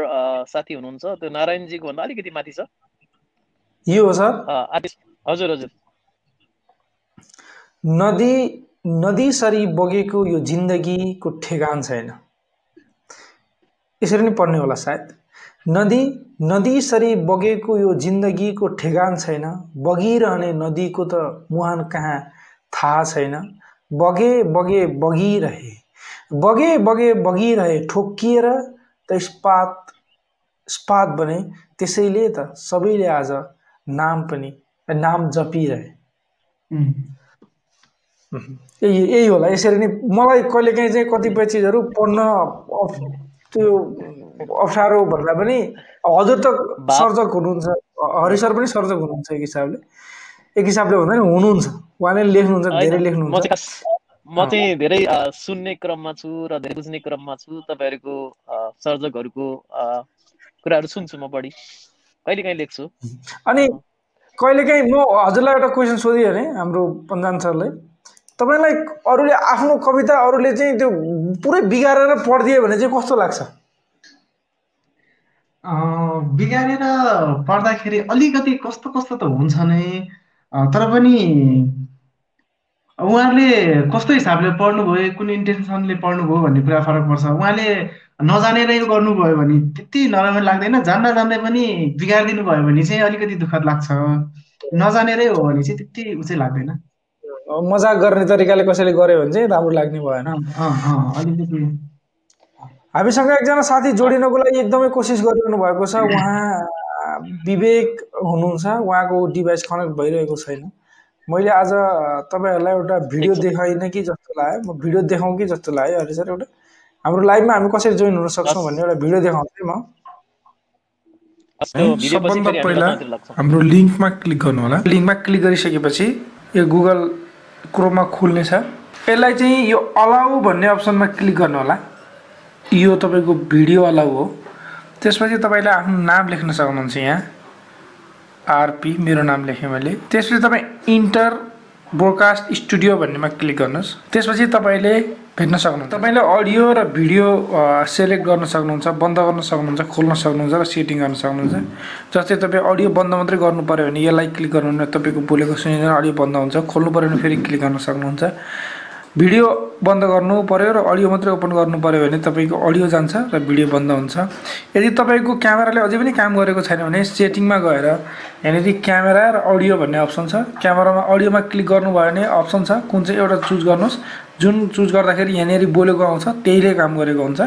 साथी हुनुहुन्छ। त्यो नारायणजीको भन्दा अलिकति माथि छ। यो हो सर? हजुर हजुर। नदी नदीसरी बगेको यो जिन्दगीको ठेगान छैन। यसरी नै पढ्ने होला सायद। नदी नदीसरी बगेको यो जिन्दगीको ठेगान छैन। बगिरहने नदीको त मुहान कहाँ थाहा छैन। बगे बगे बगिरहे। बगे बगे बगिरहे ठोक्किएर त इस्पात इस्पात बने। त्यसैले त सबैले आज नाम पनि नाम जपिरहे। यही यही होला। यसरी नै मलाई कहिलेकाहीँ चाहिँ कतिपय चिजहरू पढ्न अफ- त्यो अप्ठ्यारो भन्दा पनि हजुर त सर्जक हुनुहुन्छ। हरि सर पनि सर्जक हुनुहुन्छ एक हिसाबले। एक हिसाबले भन्दा नि हुनुहुन्छ। उहाँले लेख्नुहुन्छ धेरै लेख्नुहुन्छ। म चाहिँ धेरै सुन्ने क्रममा छु र धेरै बुझ्ने क्रममा छु। तपाईँहरूको सर्जकहरूको कुराहरू सुन्छु म बढी। कहिलेकाहीँ लेख्छु? अनि कहिलेकाहीँ म हजुरलाई एउटा क्वेसन सोधियो भने हाम्रो पन्जान सरलाई तपाईँलाई अरूले आफ्नो कविता अरूले चाहिँ त्यो पुरै बिगारेर पढिदियो भने चाहिँ कस्तो लाग्छ? बिगारेर पढ्दाखेरि अलिकति कस्तो कस्तो त हुन्छ नै। तर पनि उहाँले कस्तो हिसाबले पढ्नुभयो कुन इन्टेन्सनले पढ्नुभयो भन्ने कुरा फरक पर्छ। उहाँले नजानेरै गर्नुभयो भने त्यति नराम्रो लाग्दैन जान्दा जान्दै पनि बिगारिदिनु भयो भने चाहिँ अलिकति दुःखद लाग्छ। नजानेरै हो भने चाहिँ त्यति उ चाहिँ लाग्दैन मजाक गर्ने तरिकाले कसैले गर्यो भने चाहिँ राम्रो लाग्ने भएन। अँ, अँ, अँ, अलिकति। हामीसँग एकजना साथी जोडिनको लागि एकदमै कोसिस गरिरहनु भएको छ। उहाँ विवेक हुनुहुन्छ। उहाँको डिभाइस कनेक्ट भइरहेको छैन। मैले आज तपाईँहरूलाई एउटा भिडियो देखाइनँ कि जस्तो लाग्यो। म भिडियो देखाउँ कि जस्तो लाग्यो। अहिले सर एउटा हाम्रो लाइभमा हामी कसरी जोइन हुन सक्छौँ भन्ने एउटा भिडियो देखाउँछु म। सबभन्दा पहिला हाम्रो लिङ्कमा क्लिक गर्नु होला। लिङ्कमा क्लिक गरिसकेपछि यो गुगल क्रोममा खुल्नेछ यसलाई चाहिँ यो अलाउ भन्ने अप्सनमा क्लिक गर्नु होला। यो तपाईँको भिडियो अलाउ हो। त्यसपछि तपाईँले आफ्नो नाम लेख्न सक्नुहुन्छ यहाँ। आरपी मेरो नाम लेखेँ मैले। त्यसपछि तपाईँ इन्टर ब्रोडकास्ट स्टुडियो भन्नेमा क्लिक गर्नुहोस्। त्यसपछि तपाईँले भेट्न सक्नुहुन्छ। तपाईँले अडियो र भिडियो सेलेक्ट गर्न सक्नुहुन्छ बन्द गर्न सक्नुहुन्छ खोल्न सक्नुहुन्छ र सेटिङ गर्न सक्नुहुन्छ। जस्तै तपाईँ अडियो बन्द मात्रै गर्नु पऱ्यो भने यसलाई क्लिक गर्नु तपाईँको बोलेको सुनिँदैन अडियो बन्द हुन्छ खोल्नु पऱ्यो भने फेरि क्लिक गर्न सक्नुहुन्छ। भिडियो बन्द गर्नु पऱ्यो र अडियो मात्रै ओपन गर्नु पऱ्यो भने तपाईँको अडियो जान्छ र भिडियो बन्द हुन्छ। यदि तपाईँको क्यामेराले अझै पनि काम गरेको छैन भने सेटिङमा गएर यहाँनिर क्यामेरा र अडियो भन्ने अप्सन छ। क्यामेरामा अडियोमा क्लिक गर्नुभयो भने अप्सन छ। कुन चाहिँ एउटा चुज गर्नुहोस्। जुन चुज गर्दाखेरि यहाँनिर बोलेको आउँछ त्यहीले काम गरेको हुन्छ।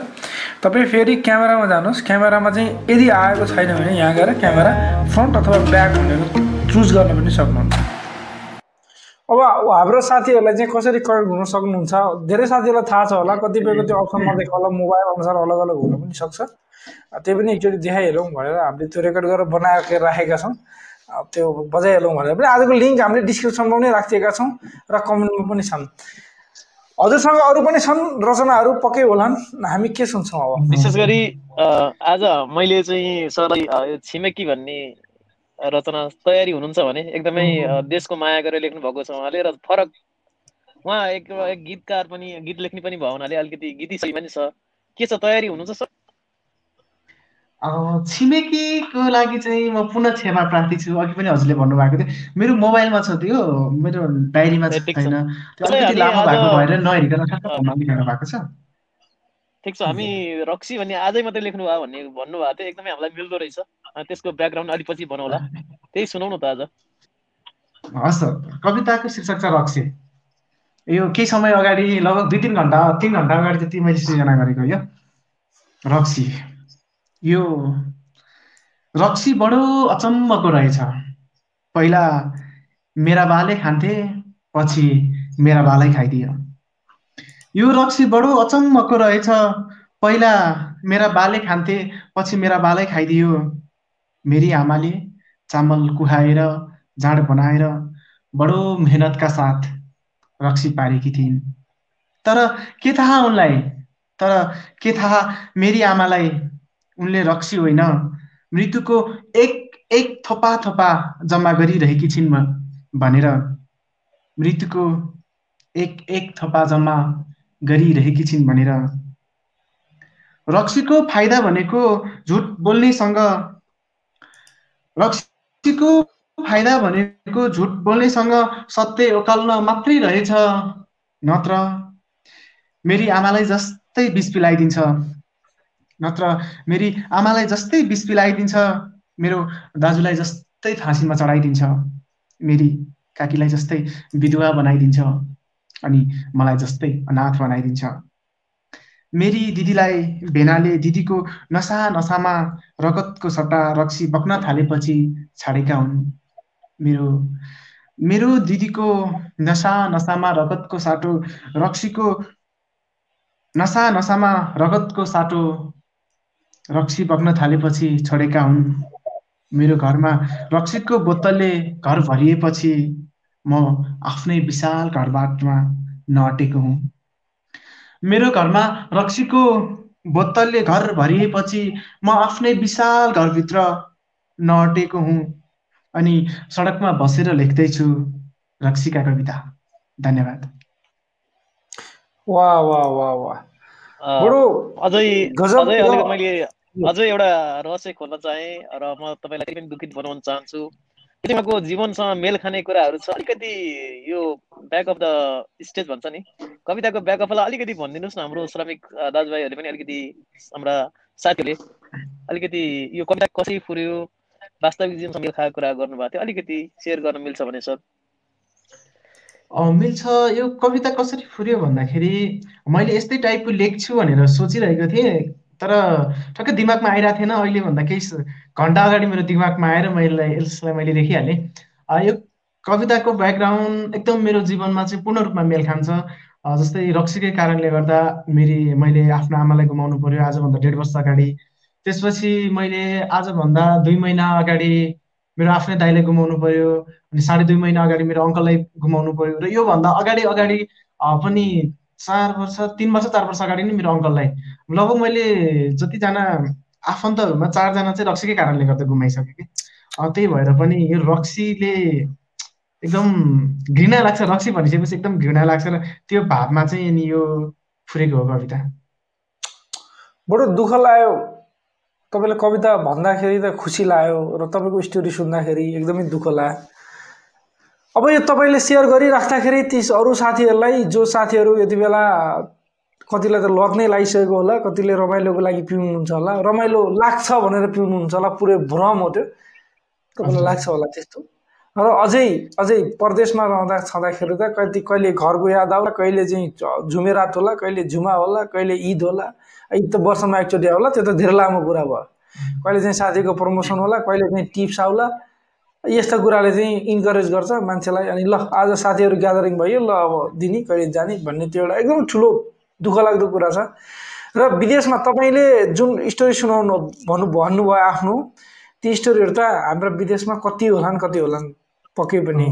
तपाईँ फेरि क्यामेरामा जानुहोस्। क्यामेरामा चाहिँ यदि आएको छैन भने यहाँ गएर क्यामेरा फ्रन्ट अथवा ब्याक भनेर चुज गर्न पनि सक्नुहुन्छ। अब हाम्रो साथीहरूलाई चाहिँ कसरी कनेक्ट हुन सक्नुहुन्छ? धेरै साथीहरूलाई थाहा छ होला कतिपयको त्यो अप्सन नदेखा होला मोबाइल अनुसार अलग अलग हुन पनि सक्छ। त्यही पनि एकचोटि देखाइहालौँ भनेर हामीले त्यो रेकर्ड गरेर बनाएर राखेका छौँ। त्यो बजाइहालौँ भनेर पनि आजको लिङ्क हामीले डिस्क्रिप्सनमा पनि राखिदिएका छौँ र कमेन्टमा पनि छन्। हजुरसँग अरू पनि छन् रचनाहरू पक्कै होलान्। हामी के सुन्छौँ अब? विशेष गरी आज मैले चाहिँ सरलाई छिमेकी भन्ने रचना तयारी हुनुहुन्छ भने एकदमै देशको माया गरेर लेख्नु भएको छ उहाँले र फरक उहाँ एक गीतकार पनि गीत लेख्ने पनि भयो हुनाले अलिकति गीती शैली पनि छ। के छ तयारी हुनुहुन्छ सर? छिमेकीको लागि चाहिँ म पुनः क्षमा प्रार्थी छु। अघि पनि हजुरले भन्नुभएको थियो। मेरो मोबाइलमा छ त्यो मेरो डायरीमा छैन त्यो अलिकति लामो भएको भएर नहेरिकन भएको छ। ठिक छ हामी रक्सी भन्ने आजै मात्रै लेख्नु भयो भन्ने भन्नुभएको थियो एकदमै हामीलाई मिल्दो रहेछ। त्यसको ब्याकग्राउन्ड अलिक पछि बनाउला त्यही सुनाउनु त आज। हस् कविताको शीर्षक छ रक्सी। यो केही समय अगाडि लगभग दुई तिन घन्टा तिन घन्टा अगाडि चाहिँ मैले सृजना गरेको यो रक्सी। यो रक्सी बडो अचम्मको रहेछ। पहिला मेरा बाले खान्थे पछि मेरा बालै खाइदियो। यो रक्सी बडो अचम्मको रहेछ। पहिला मेरा बाले खान्थे पछि मेरा बालै खाइदियो। मेरी आमाले चामल कुहाएर जाँड बनाएर बडो मेहनतका साथ रक्सी पारेकी थिइन्। तर के थाहा उनलाई? तर के थाहा मेरी आमालाई? उनले रक्सी होइन मृत्युको एक एक थोपा थोपा जम्मा गरिरहेकी छिन् भनेर मृत्युको एक एक थोपा जम्मा गरिरहेकी छिन् भनेर। रक्सीको फाइदा भनेको झुट बोल्नेसँग रक्सीको फाइदा भनेको झुट बोल्नेसँग सत्य ओकाल्न मात्रै रहेछ नत्र मेरी आमालाई जस्तै बिस पिलाइदिन्छ। नत्र मेरी आमालाई जस्तै बिस पिलाइदिन्छ मेरो दाजुलाई जस्तै फाँसीमा चढाइदिन्छ मेरी काकीलाई जस्तै विधवा बनाइदिन्छ। अनि मलाई जस्तै अनाथ बनाइदिन्छ। मेरी दिदीलाई भेनाले दिदीको नसा नसामा रगतको सट्टा रक्सी बग्न थालेपछि छाडेका हुन्। मेरो मेरो दिदीको नसा नसामा रगतको साटो रक्सीको नसा नसामा रगतको साटो रक्सी बग्न थालेपछि छोडेका हुन्। मेरो घरमा रक्सीको बोतलले घर भरिएपछि म आफ्नै विशाल घरबाटमा नअटेको हुँ। मेरो घरमा रक्सीको बोतलले घर भरिएपछि म आफ्नै विशाल घरभित्र नअटेको हुँ अनि सडकमा बसेर लेख्दैछु रक्सीका कविता। धन्यवाद। वाह वाह वाह बडो अझै अझै मैले अझै एउटा रहस्य खोल्न चाहेँ र म तपाईँलाई पनि दुखित बनाउन चाहन्छु। उहाँको जीवनसँग मेल खाने कुराहरू छ। अलिकति यो ब्याक अफ द स्टेज भन्छ नि। कविताको ब्याक अफलाई अलिकति भनिदिनुहोस् न हाम्रो श्रमिक दाजुभाइहरूले पनि अलिकति हाम्रा साथीहरूले अलिकति यो कविता कसरी फुर्यो वास्तविक जीवनसँग मेल खाएको कुरा गर्नुभएको थियो। अलिकति सेयर गर्न मिल्छ भने सर। मिल्छ। यो कविता कसरी फुर्यो भन्दाखेरि मैले यस्तै टाइपको लेख्छु भनेर सोचिरहेको थिएँ। तर ठक्कै दिमागमा आइरहेको थिएन अहिले भन्दा केही घन्टा अगाडि मेरो दिमागमा आएर मैले यसलाई मैले लेखिहालेँ यो कविताको ब्याकग्राउन्ड एकदम मेरो जीवनमा चाहिँ पूर्ण रूपमा मेल खान्छ। जस्तै रक्सीकै कारणले गर्दा मेरी मैले आफ्नो आमालाई गुमाउनु पर्यो आजभन्दा डेढ वर्ष अगाडि। त्यसपछि मैले आजभन्दा दुई महिना अगाडि मेरो आफ्नै दाइलाई गुमाउनु पर्यो अनि साढे दुई महिना अगाडि मेरो अङ्कललाई गुमाउनु पर्यो र योभन्दा अगाडि अगाडि पनि चार वर्ष तिन वर्ष चार वर्ष अगाडि नै मेरो अङ्कललाई। लगभग मैले जतिजना आफन्तहरूमा चारजना चाहिँ रक्सीकै कारणले गर्दा गुमाइसकेँ कि। त्यही भएर पनि यो रक्सीले एकदम घृणा लाग्छ। रक्सी भनिसकेपछि एकदम घृणा लाग्छ र त्यो भावमा चाहिँ नि यो फुरेको हो कविता। बडो दुःख लाग्यो। तपाईँले कविता भन्दाखेरि त खुसी लाग्यो र तपाईँको स्टोरी सुन्दाखेरि एकदमै दुःख लाग्यो। अब यो तपाईँले सेयर गरिराख्दाखेरि ती अरू साथीहरूलाई जो साथीहरू यति बेला कतिलाई त लत नै लागिसकेको होला कतिले रमाइलोको लागि पिउनुहुन्छ होला। रमाइलो लाग्छ भनेर पिउनुहुन्छ होला पुरै भ्रम हो त्यो। तपाईँलाई लाग्छ होला त्यस्तो? र अझै अझै परदेशमा रहँदा छँदाखेरि त कति कहिले घरको याद आउला कहिले चाहिँ झुमेरात होला कहिले झुमा होला कहिले ईद होला। ईद त वर्षमा एकचोटि होला त्यो त धेरै लामो कुरा भयो। कहिले चाहिँ साथीको प्रमोसन होला कहिले चाहिँ टिप्स आउला। यस्ता कुराले चाहिँ इन्करेज गर्छ मान्छेलाई। अनि ल आज साथीहरू ग्यादरिङ भयो ल अब दिने कहिले जाने भन्ने त्यो एउटा एकदम ठुलो दुःख लाग्दो कुरा छ। र विदेशमा तपाईँले जुन स्टोरी सुनाउनु भन्नु भन्नुभयो आफ्नो ती स्टोरीहरू त हाम्रो विदेशमा कति होलान् कति होलान् पक्कै पनि।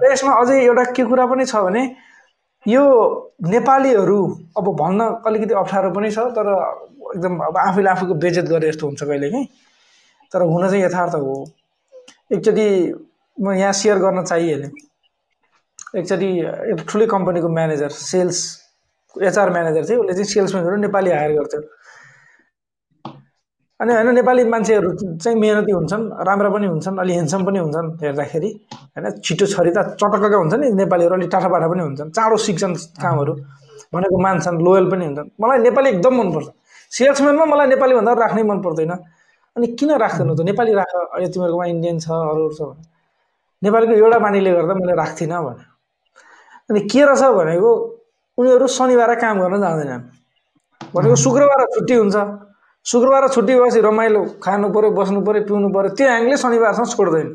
र यसमा अझै एउटा के कुरा पनि छ भने यो नेपालीहरू अब भन्न अलिकति अप्ठ्यारो पनि छ तर एकदम अब आफूले आफूको बेजेत गरे जस्तो हुन्छ कहिले काहीँ तर हुन चाहिँ यथार्थ हो। एकचोटि म यहाँ सेयर गर्न चाहिहालेँ एकचोटि एउटा ठुलै कम्पनीको म्यानेजर सेल्स एचआर म्यानेजर थियो उसले चाहिँ सेल्सम्यानहरू नेपाली हायर गर्थ्यो। अनि होइन नेपाली मान्छेहरू चाहिँ मेहनती हुन्छन् राम्रा पनि हुन्छन् अलि हेन्सम पनि हुन्छन् हेर्दाखेरि। होइन छिटो छरी त चटक्क हुन्छ नि नेपालीहरू अलिक टाढाबाटा पनि हुन्छन् चाँडो सिक्छन् कामहरू भनेको मान्छन् लोयल पनि हुन्छन्। मलाई नेपाली एकदम मनपर्छ। सेल्सम्यानमा मलाई नेपालीभन्दा राख्नै मन पर्दैन अनि किन राख्दैन त? नेपाली राख अहिले तिमीहरूकोमा इन्डियन छ अरू छ भने। नेपालीको एउटा बानीले गर्दा मैले राख्थिनँ भने। अनि के रहेछ भनेको उनीहरू शनिबार काम गर्न जाँदैनन्। भनेको शुक्रबार छुट्टी हुन्छ। शुक्रबार छुट्टी भएपछि रमाइलो खानु पऱ्यो बस्नु पऱ्यो पिउनु पऱ्यो त्यो ह्याङले शनिबारसम्म छोड्दैन।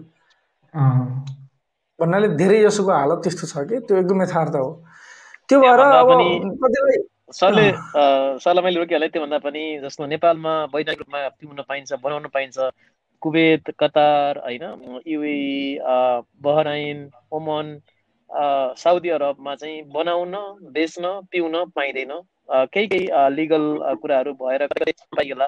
भन्नाले धेरै जसोको हालत त्यस्तो छ कि त्यो एकदम यथार्थ हो। त्यो भएर अब कतिलाई सरले सरलाई मैले रोकिहालेँ त्योभन्दा पनि जस्तो नेपालमा वैधानिक रूपमा पिउन पाइन्छ बनाउन पाइन्छ। कुवेत कतार होइन युए बहराइन ओमन साउदी अरबमा चाहिँ बनाउन बेच्न पिउन पाइँदैन। केही केही लिगल कुराहरू भएर पाइएला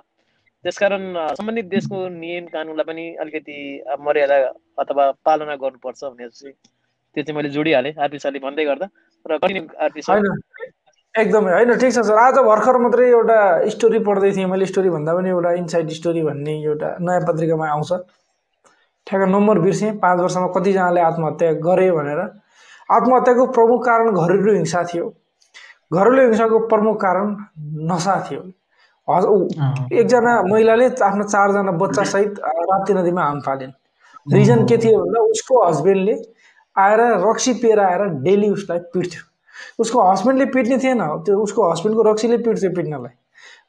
त्यसकारण सम्बन्धित देशको नियम कानुनलाई पनि अलिकति मर्यादा अथवा पालना गर्नुपर्छ भनेर चाहिँ त्यो चाहिँ मैले जोडिहालेँ आरपी सरले भन्दै गर्दा। र आरपी सर। एकदमै होइन ठिक छ सर। आज भर्खर मात्रै एउटा स्टोरी पढ्दै थिएँ मैले। स्टोरी भन्दा पनि एउटा इनसाइड स्टोरी भन्ने एउटा नयाँ पत्रिकामा आउँछ। ठ्याक्क नम्बर बिर्सेँ। पाँच वर्षमा कतिजनाले आत्महत्या गरे भनेर। आत्महत्याको प्रमुख कारण घरेलु हिंसा थियो। घरेलु हिंसाको प्रमुख कारण नसा थियो। एकजना महिलाले आफ्नो चारजना बच्चासहित राप्ती नदीमा हाम फालिन्। रिजन के थियो भन्दा उसको हस्बेन्डले आएर रक्सी पिएर आएर डेली उसलाई पिट्थ्यो। उसको हस्बेन्डले पिट्ने थिएन। त्यो उसको हस्बेन्डको रक्सीले पिट्थ्यो पिट्नलाई।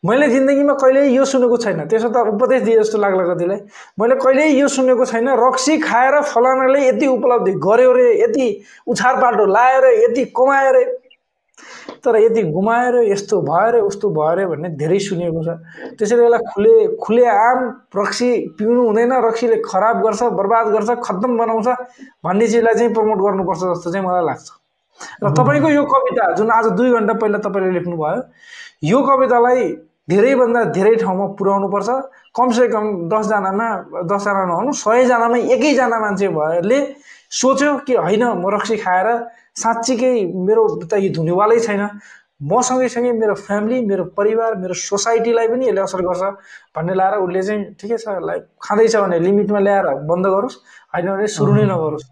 मैले जिन्दगीमा कहिल्यै यो सुनेको छैन। त्यसो त उपदेश दिए जस्तो लाग्ला कतिलाई। मैले कहिल्यै यो सुनेको छैन। रक्सी खाएर फलानाले यति उपलब्धि गर्यो रे यति उछार पाल्टो लायो रे यति कमायो रे। तर यति घुमाएर यस्तो भयो रे उस्तो भयो रे भन्ने धेरै सुनिएको छ। त्यसरी बेला खुले खुले आम रक्सी पिउनु हुँदैन। रक्सीले खराब गर्छ बर्बाद गर्छ खत्तम बनाउँछ भन्ने चिजलाई चाहिँ प्रमोट गर्नुपर्छ जस्तो चाहिँ मलाई लाग्छ। र तपाईँको यो कविता जुन आज दुई घन्टा पहिला तपाईँले लेख्नुभयो यो कवितालाई धेरैभन्दा धेरै ठाउँमा पुर्याउनुपर्छ। कमसेकम दसजनामा दसजना नहुनु सयजनामा एकैजना मान्छे भएरले सोच्यो कि होइन म रक्सी खाएर साँच्चीकै मेरो त यो धुनेवालै छैन। म सँगैसँगै मेरो फ्यामिली मेरो परिवार मेरो सोसाइटीलाई पनि यसले असर गर्छ भन्ने लाएर उसले चाहिँ ठिकै छ खाँदैछ भने लिमिटमा ल्याएर बन्द गरोस्। होइन भने सुरु नै नगरोस्।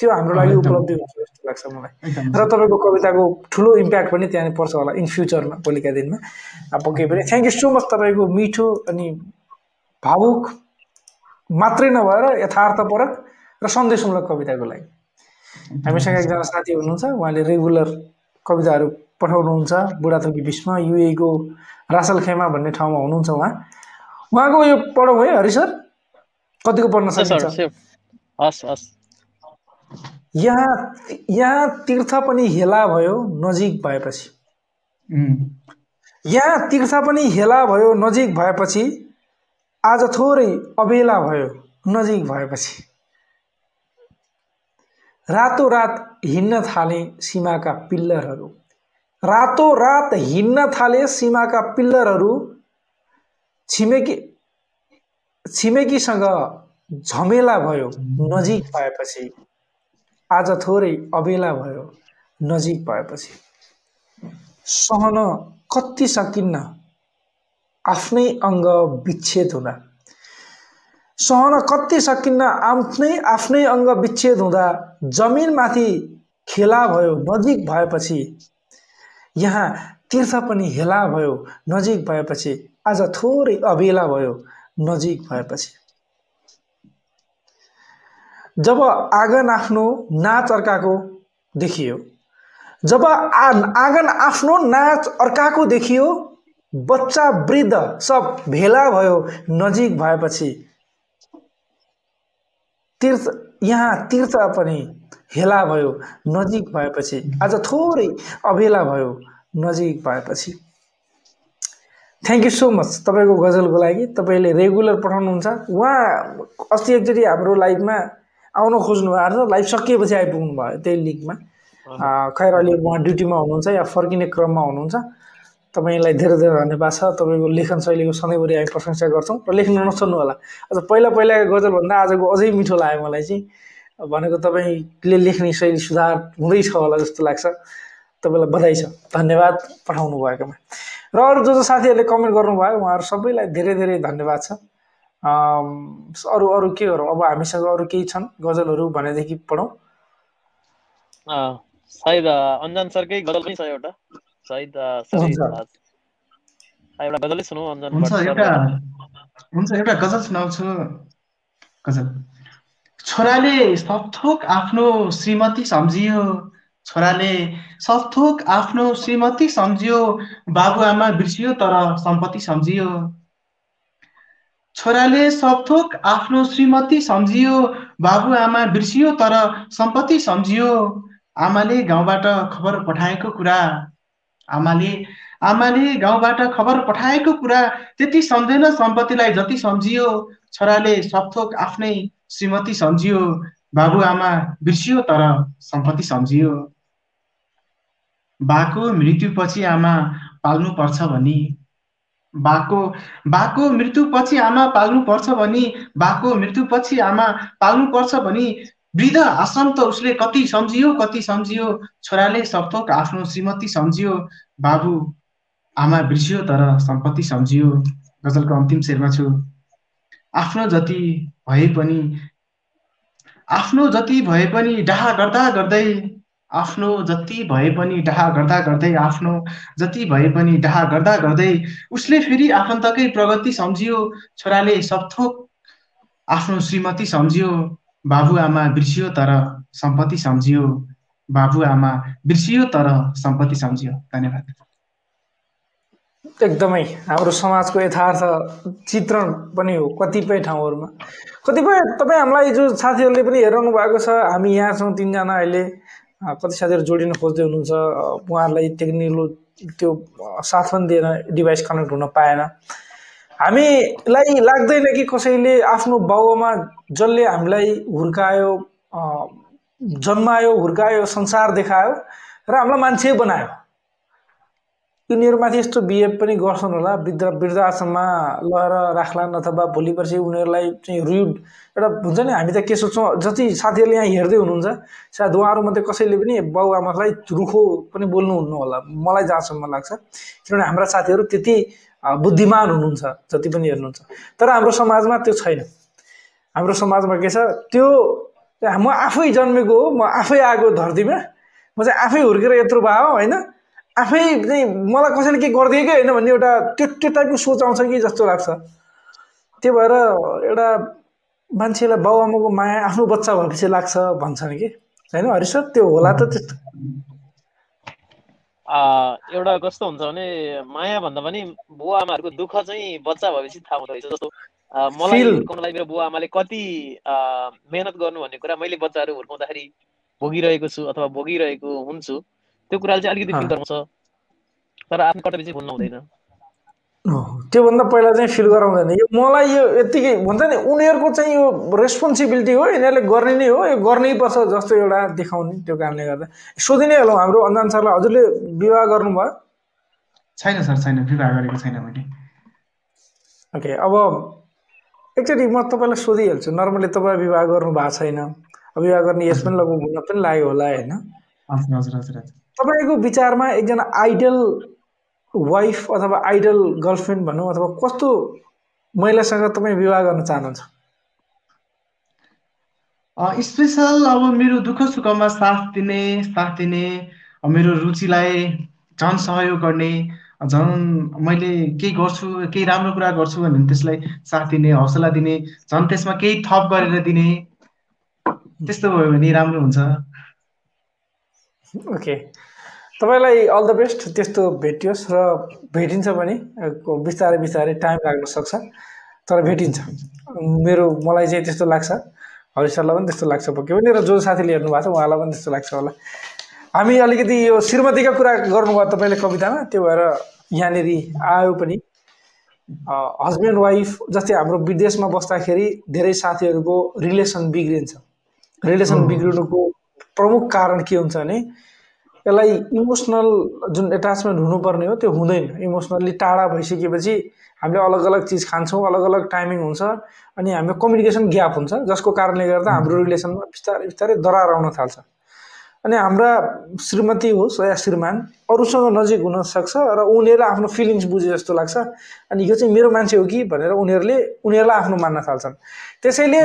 त्यो हाम्रो लागि उपलब्धि हुन्छ जस्तो लाग्छ मलाई। र तपाईँको कविताको ठुलो इम्प्याक्ट पनि त्यहाँनिर पर्छ होला इन फ्युचरमा भोलिका दिनमा। अब पक्कै पनि। थ्याङ्क यू सो मच तपाईँको मिठो अनि भावुक मात्रै नभएर यथार्थपरक र सन्देशमूलक कविताको लागि। हामीसँग एकजना साथी हुनुहुन्छ उहाँले रेगुलर कविताहरू पठाउनुहुन्छ बुढाथोकी बिचमा युएको रासलखेमा भन्ने ठाउँमा हुनुहुन्छ उहाँ। उहाँको यो पढौँ है हरि सर? कतिको पढ्न सकिन्छ? हस् हस्। यहाँ यहाँ तीर्थ पनि हेला भयो नजिक भएपछि। यहाँ तीर्थ पनि हेला भयो नजिक भएपछि आज थोरै अबेला भयो नजिक भएपछि। रातो रात हिँड्न थाले सीमाका पिल्लरहरू। रातो रात हिँड्न थाले सीमाका पिल्लरहरू छिमेकी छिमेकीसँग झमेला भयो नजिक भएपछि। आज थोरै अबेला भयो नजिक भएपछि सहन कति सकिन्न आफ्नै अङ्ग विच्छेद हुँदा। सहन कति सकिन्न आफ्नै आफ्नै अङ्ग विच्छेद हुँदा जमिनमाथि खेला भयो नजिक भएपछि यहाँ तीर्थ पनि हेला भयो नजिक भएपछि आज थोरै अबेला भयो नजिक भएपछि। जब आँगन आफ्नो नाच अर्काको देखियो जब आ आँगन आफ्नो नाच अर्काको देखियो बच्चा वृद्ध सब भेला भयो नजिक भएपछि तीर्थ यहाँ तीर्थ पनि हेला भयो नजिक भएपछि आज थोरै अबेला भयो नजिक भएपछि। थ्याङ्क यू सो मच तपाईँको गजलको लागि। तपाईँले रेगुलर पठाउनुहुन्छ। उहाँ अस्ति एकचोटि हाम्रो लाइभमा आउन खोज्नु भएको छ लाइभ सकिएपछि आइपुग्नु भयो त्यही लिङ्कमा खैर अहिले उहाँ ड्युटीमा हुनुहुन्छ या फर्किने क्रममा हुनुहुन्छ। तपाईँलाई धेरै धेरै धन्यवाद छ। तपाईँको लेखन शैलीको सधैँभरि हामी प्रशंसा गर्छौँ र लेख्न नछोड्नु होला अझ पहिला पहिलाको गजलभन्दा आजको अझै मिठो लाग्यो मलाई चाहिँ। भनेको तपाईँले लेख्ने शैली सुधार हुँदैछ होला जस्तो लाग्छ। तपाईँलाई बधाई छ। धन्यवाद पठाउनु भएकोमा र अरू जो जो साथीहरूले कमेन्ट गर्नुभयो उहाँहरू सबैलाई धेरै धेरै धन्यवाद छ। अरू अरू के गरौँ अब हामीसँग अरू केही छन्? गजलहरू भनेदेखि पढौँ। सायद अन्जान सरकै गजल पनि छ एउटा। सायद एउटा गजलै सुनौ अन्जान हुन्छ एउटा हुन्छ एउटा गजल सुनाउँछु। गजल। छोराले सबथोक आफ्नो श्रीमती सम्झियो। छोराले सबथोक आफ्नो श्रीमती सम्झियो। बाबुआमा बिर्सियो तर सम्पत्ति सम्झियो। छोराले सबथोक आफ्नो श्रीमती सम्झियो बाबुआमा बिर्सियो तर सम्पत्ति सम्झियो। आमाले गाउँबाट खबर पठाएको कुरा। आमाले आमाले गाउँबाट खबर पठाएको कुरा त्यति सम्झेन सम्पत्तिलाई जति सम्झियो। छोराले सबथोक आफ्नै श्रीमती सम्झियो बाबुआमा बिर्सियो तर सम्पत्ति सम्झियो। बाको मृत्युपछि आमा पाल्नु पर्छ भनी बाको बाको मृत्युपछि आमा पाल्नु पर्छ भनी बाको मृत्युपछि आमा पाल्नु पर्छ भनी वृद्ध आश्रम त उसले कति सम्झियो कति सम्झियो? छोराले सबथोक आफ्नो श्रीमती सम्झियो बाबु आमा बिर्सियो तर सम्पत्ति सम्झियो। गजलको अन्तिम शेरमा छु। आफ्नो जति भए पनि आफ्नो जति भए पनि डाहा गर्दा गर्दै आफ्नो जति भए पनि डाहा गर्दा गर्दै आफ्नो जति भए पनि डाहा गर्दा गर्दै उसले फेरि आफन्तकै प्रगति सम्झियो। छोराले सबथोक आफ्नो श्रीमती सम्झियो बाबुआमा बिर्सियो तर सम्पत्ति सम्झियो। बाबुआमा बिर्सियो तर सम्पत्ति सम्झियो। धन्यवाद। एकदमै हाम्रो समाजको यथार्थ चित्रण पनि हो कतिपय ठाउँहरूमा। कतिपय तपाईँ हामीलाई जो साथीहरूले पनि हेराउनु भएको छ हामी यहाँ छौँ तिनजना अहिले। कति साथीहरू जोडिन खोज्दै हुनुहुन्छ उहाँहरूलाई टेक्निकल त्यो साथ पनि दिएन डिभाइस कनेक्ट हुन पाएन। हामीलाई लाग्दैन कि कसैले आफ्नो बाउमा जसले हामीलाई हुर्कायो जन्मायो हुर्कायो संसार देखायो र हामीलाई मान्छे बनायो। यिनीहरूमाथि यस्तो बिहेभ पनि गर्छन् होला। वृद्ध वृद्धाश्रममा लगेर राख्लान् अथवा भोलि पर्सि उनीहरूलाई चाहिँ रुड एउटा हुन्छ नि हामी त के सोच्छौँ जति साथीहरूले यहाँ हेर्दै हुनुहुन्छ सायद उहाँहरूमध्ये कसैले पनि बाउ आमालाई रुखो पनि बोल्नुहुन्न होला। मलाई जहाँसम्म लाग्छ किनभने हाम्रा साथीहरू त्यति बुद्धिमान हुनुहुन्छ जति पनि हेर्नुहुन्छ। तर हाम्रो समाजमा त्यो छैन। हाम्रो समाजमा के छ त्यो म आफै जन्मेको हो म आफै आएको धरतीमा म चाहिँ आफै हुर्केर यत्रो भयो होइन आफै चाहिँ मलाई कसैले के गरिदिएकै होइन भन्ने एउटा त्यो त्यो टाइपको सोच आउँछ कि जस्तो लाग्छ। त्यो भएर एउटा मान्छेलाई बाउआमाको माया आफ्नो बच्चा भएपछि लाग्छ भन्छन् कि। होइन हरिसर त्यो होला त त्यस्तो। एउटा कस्तो हुन्छ भने माया भन्दा पनि बुवा आमाहरूको दुःख चाहिँ बच्चा भएपछि थाहा हुँदो रहेछ। जस्तो मलाई हुर्काउनलाई मेरो बुवा आमाले कति मेहनत गर्नु भन्ने कुरा मैले बच्चाहरू हुर्काउँदाखेरि भोगिरहेको छु अथवा भोगिरहेको हुन्छु। त्यो कुराले चाहिँ अलिकति फिल गराउँछ। तर आफ्नो कर्तव्य चाहिँ भुल्नु हुँदैन। त्योभन्दा पहिला चाहिँ फिल गराउँदैन। यो मलाई यो यत्तिकै भन्छ नि उनीहरूको चाहिँ यो रेस्पोन्सिबिलिटी हो यिनीहरूले गर्ने नै हो यो गर्नै पर्छ जस्तो एउटा देखाउने त्यो कारणले गर्दा। सोधि नै हालौँ हाम्रो अन्जान सरलाई हजुरले विवाह गर्नुभयो। छैन सर छैन। विवाह गरेको छैन मैले। ओके अब एकचोटि म तपाईँलाई सोधिहाल्छु। नर्मली तपाईँ विवाह गर्नु भएको छैन विवाह गर्ने यस पनि लगभग हुन पनि लाग्यो होला होइन? हजुर हजुर हजुर। तपाईँको विचारमा एकजना आइडल वाइफ अथवा आइडल गर्लफ्रेन्ड भनौँ अथवा कस्तो महिलासँग तपाईँ विवाह गर्न चाहनुहुन्छ? स्पेसल अब मेरो दुःख सुखमा साथ दिने साथ दिने मेरो रुचिलाई झन् सहयोग गर्ने झन् मैले केही गर्छु केही राम्रो कुरा गर्छु भने त्यसलाई साथ दिने हौसला दिने झन् त्यसमा केही थप गरेर दिने त्यस्तो भयो भने राम्रो हुन्छ। ओके। तपाईँलाई अल द बेस्ट त्यस्तो भेटियोस् र भेटिन्छ पनि। बिस्तारै बिस्तारै टाइम लाग्न सक्छ तर भेटिन्छ। मेरो मलाई चाहिँ त्यस्तो लाग्छ। हरि सरलाई पनि त्यस्तो लाग्छ। पक्कै पनि र जो साथीले हेर्नु भएको छ उहाँलाई पनि त्यस्तो लाग्छ होला। हामी अलिकति यो श्रीमतीको कुरा गर्नुभयो तपाईँले कवितामा त्यो भएर यहाँनिर आयो पनि। हस्बेन्ड वाइफ जस्तै हाम्रो विदेशमा बस्दाखेरि धेरै साथीहरूको रिलेसन बिग्रिन्छ। रिलेसन बिग्रिनुको प्रमुख कारण के हुन्छ भने यसलाई इमोसनल जुन एट्याचमेन्ट हुनुपर्ने हो त्यो हुँदैन। इमोसनल्ली टाढा भइसकेपछि हामीले अलग अलग चिज खान्छौँ अलग अलग टाइमिङ हुन्छ अनि हाम्रो कम्युनिकेसन ग्याप हुन्छ जसको कारणले गर्दा हाम्रो रिलेसनमा बिस्तारै बिस्तारै दरार आउन थाल्छ। अनि हाम्रा श्रीमती होस् या श्रीमान अरूसँग नजिक हुनसक्छ र उनीहरूले आफ्नो फिलिङ्स बुझे जस्तो लाग्छ। अनि यो चाहिँ मेरो मान्छे हो कि भनेर उनीहरूले उनीहरूलाई आफ्नो मान्न थाल्छन्। त्यसैले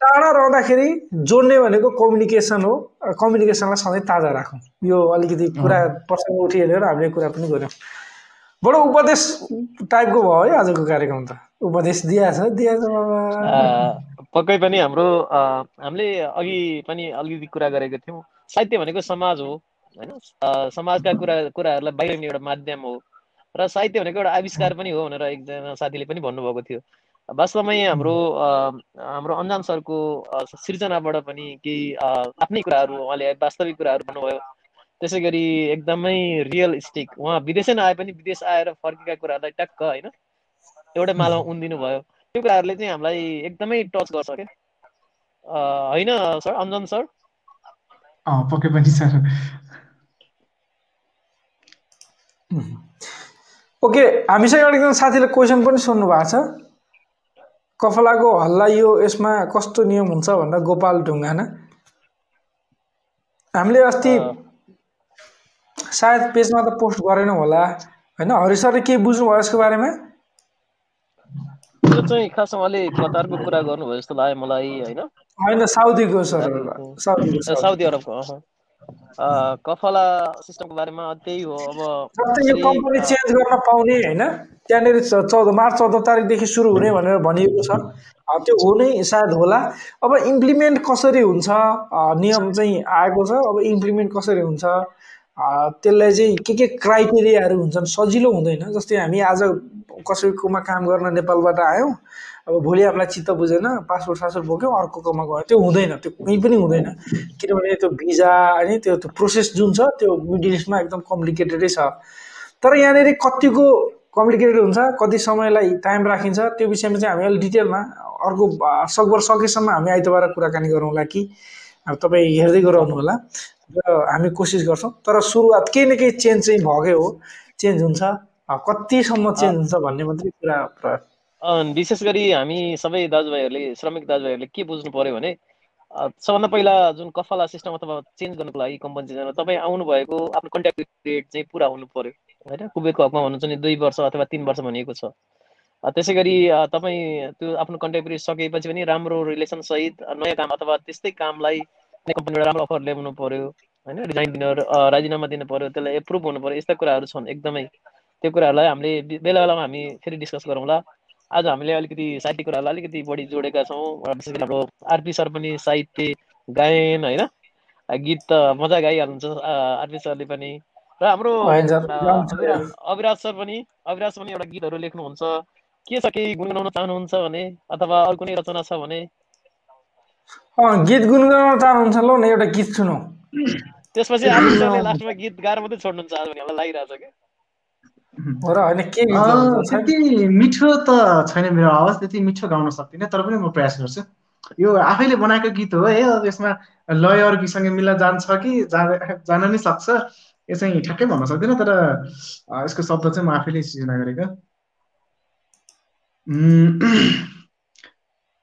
टाढा रहँदाखेरि जोड्ने भनेको कम्युनिकेसन हो। कम्युनिकेसनलाई सधैँ ताजा राखौँ। यो अलिकति कुरा प्रसङ्ग उठिहाल्यो र हामीले कुरा पनि गऱ्यौँ। बडो उपदेश टाइपको भयो है आजको कार्यक्रम त? उपदेश दिएछ दिएछ पक्कै पनि हाम्रो हामीले अघि पनि अलिकति कुरा गरेको थियौँ। साहित्य भनेको समाज हो होइन? समाजका कुरा कुराहरूलाई बाहिर एउटा माध्यम हो। र साहित्य भनेको एउटा आविष्कार पनि हो भनेर एकजना साथीले पनि भन्नुभएको थियो। वास्तवमै हाम्रो हाम्रो अन्जान सरको सृजनाबाट पनि केही आफ्नै कुराहरू उहाँले वास्तविक कुराहरू भन्नुभयो। त्यसै गरी एकदमै रियल स्टिक उहाँ विदेशै नआए पनि विदेश आएर फर्केका कुराहरूलाई ट्याक्क होइन एउटै मालामा उन्दिनु भयो त्यो कुराहरूले चाहिँ हामीलाई एकदमै टच गर्छ क्या। होइन सर अन्जन सर? पक्कै पनि सर। ओके हामीसँग एकजना साथीले क्वेसन पनि सोध्नु भएको छ। कफलाको हल्ला यो यसमा कस्तो नियम हुन्छ भनेर गोपाल ढुङ्गाना हामीले अस्ति सायद पेजमा त पोस्ट गरेनौँ होला होइन? हरि सरले केही बुझ्नुभयो यसको बारेमा? त्यो चाहिँ खास उहाँले कतारको कुरा गर्नुभयो जस्तो लाग्यो मलाई होइन? होइन साउदीको सर साउदी अरबको कफला सिस्टमको बारेमा त्यही हो अब यो कम्पनी चेन्ज गर्न पाउने होइन। त्यहाँनिर चौध मार्च चौध तारिकदेखि सुरु हुने भनेर भनिएको छ। त्यो हुने सायद होला। अब इम्प्लिमेन्ट कसरी हुन्छ? नियम चाहिँ आएको छ। अब इम्प्लिमेन्ट कसरी हुन्छ? त्यसलाई चाहिँ के के क्राइटेरियाहरू हुन्छन्? सजिलो हुँदैन। जस्तै हामी आज कसैकोमा काम गर्न नेपालबाट आयौँ। अब भोलि हामीलाई चित्त बुझेन पासपोर्ट सासपोर्ट बोक्यौँ अर्कोकोमा गयो त्यो हुँदैन त्यो कहीँ पनि हुँदैन। किनभने त्यो भिजा अनि त्यो त्यो प्रोसेस जुन छ त्यो मिडल इस्टमा एकदम कम्प्लिकेटेडै छ। तर यहाँनिर कतिको कम्प्लिकेटेड हुन्छ कति समयलाई टाइम राखिन्छ त्यो विषयमा चाहिँ हामी अलिक डिटेलमा अर्को सकभर सकेसम्म हामी आइतबार कुराकानी गरौँला कि? अब तपाईँ हेर्दै गराउनु होला। र हामी कोसिस गर्छौँ। तर सुरुवात केही न केही चेन्ज चाहिँ भएकै हो। चेन्ज हुन्छ। कतिसम्म चेन्ज हुन्छ भन्ने मात्रै कुरा विशेष गरी हामी सबै दाजुभाइहरूले श्रमिक दाजुभाइहरूले के बुझ्नु पर्यो भने सबभन्दा पहिला जुन कफला सिस्टम अथवा चेन्ज गर्नुको लागि कम्पनी चेन्ज तपाईँ आउनुभएको आफ्नो कन्ट्याक्ट पिरियड चाहिँ पुरा हुनु पर्यो होइन? कुबेरको हकमा भन्नुहुन्छ नि दुई वर्ष अथवा तिन वर्ष भनिएको छ। त्यसै गरी तपाईँ त्यो आफ्नो कन्ट्याक्ट पिरियड सकेपछि पनि राम्रो रिलेसनसहित नयाँ काम अथवा त्यस्तै कामलाई कम्पनीबाट राम्रो अफर ल्याउनु पर्यो होइन? रिजाइन दिनु राजीनामा दिनु पर्यो त्यसलाई एप्रुभ हुनु पर्यो यस्ता कुराहरू छन् एकदमै। त्यो कुराहरूलाई हामीले बेला बेलामा हामी फेरि डिस्कस गरौँला। आज हामीले अलिकति साहित्य कुराहरूलाई अलिकति बढी जोडेका छौँ। विशेष गरी हाम्रो आरपी सर पनि साहित्य गायन होइन? गीत त मजा गाइहाल्नुहुन्छ आरपी सरले पनि। र हाम्रो अविराज सर पनि अविराज पनि एउटा गीतहरू लेख्नुहुन्छ। के छ केही गुनगुनाउन चाहनुहुन्छ भने अथवा अरू कुनै रचना छ भने? गीत गुनगुनाउन चाहनुहुन्छ ल एउटा गीत सुनौ। त्यसपछि आरपी सरले लास्टमा गीत गाएर मात्रै छोड्नुहुन्छ आज भने हामीलाई लागिरहेछ क्या। त्यति मिठो त छैन मेरो आवाज त्यति मिठो गाउन सक्दिनँ तर पनि म प्रयास गर्छु यो आफैले बनाएको गीत हो है अब यसमा लय अरू गीतसँग मिल्न जान्छ कि जान नै सक्छ यो चाहिँ ठ्याक्कै भन्न सक्दिनँ तर यसको शब्द चाहिँ म आफैले सृजना गरेको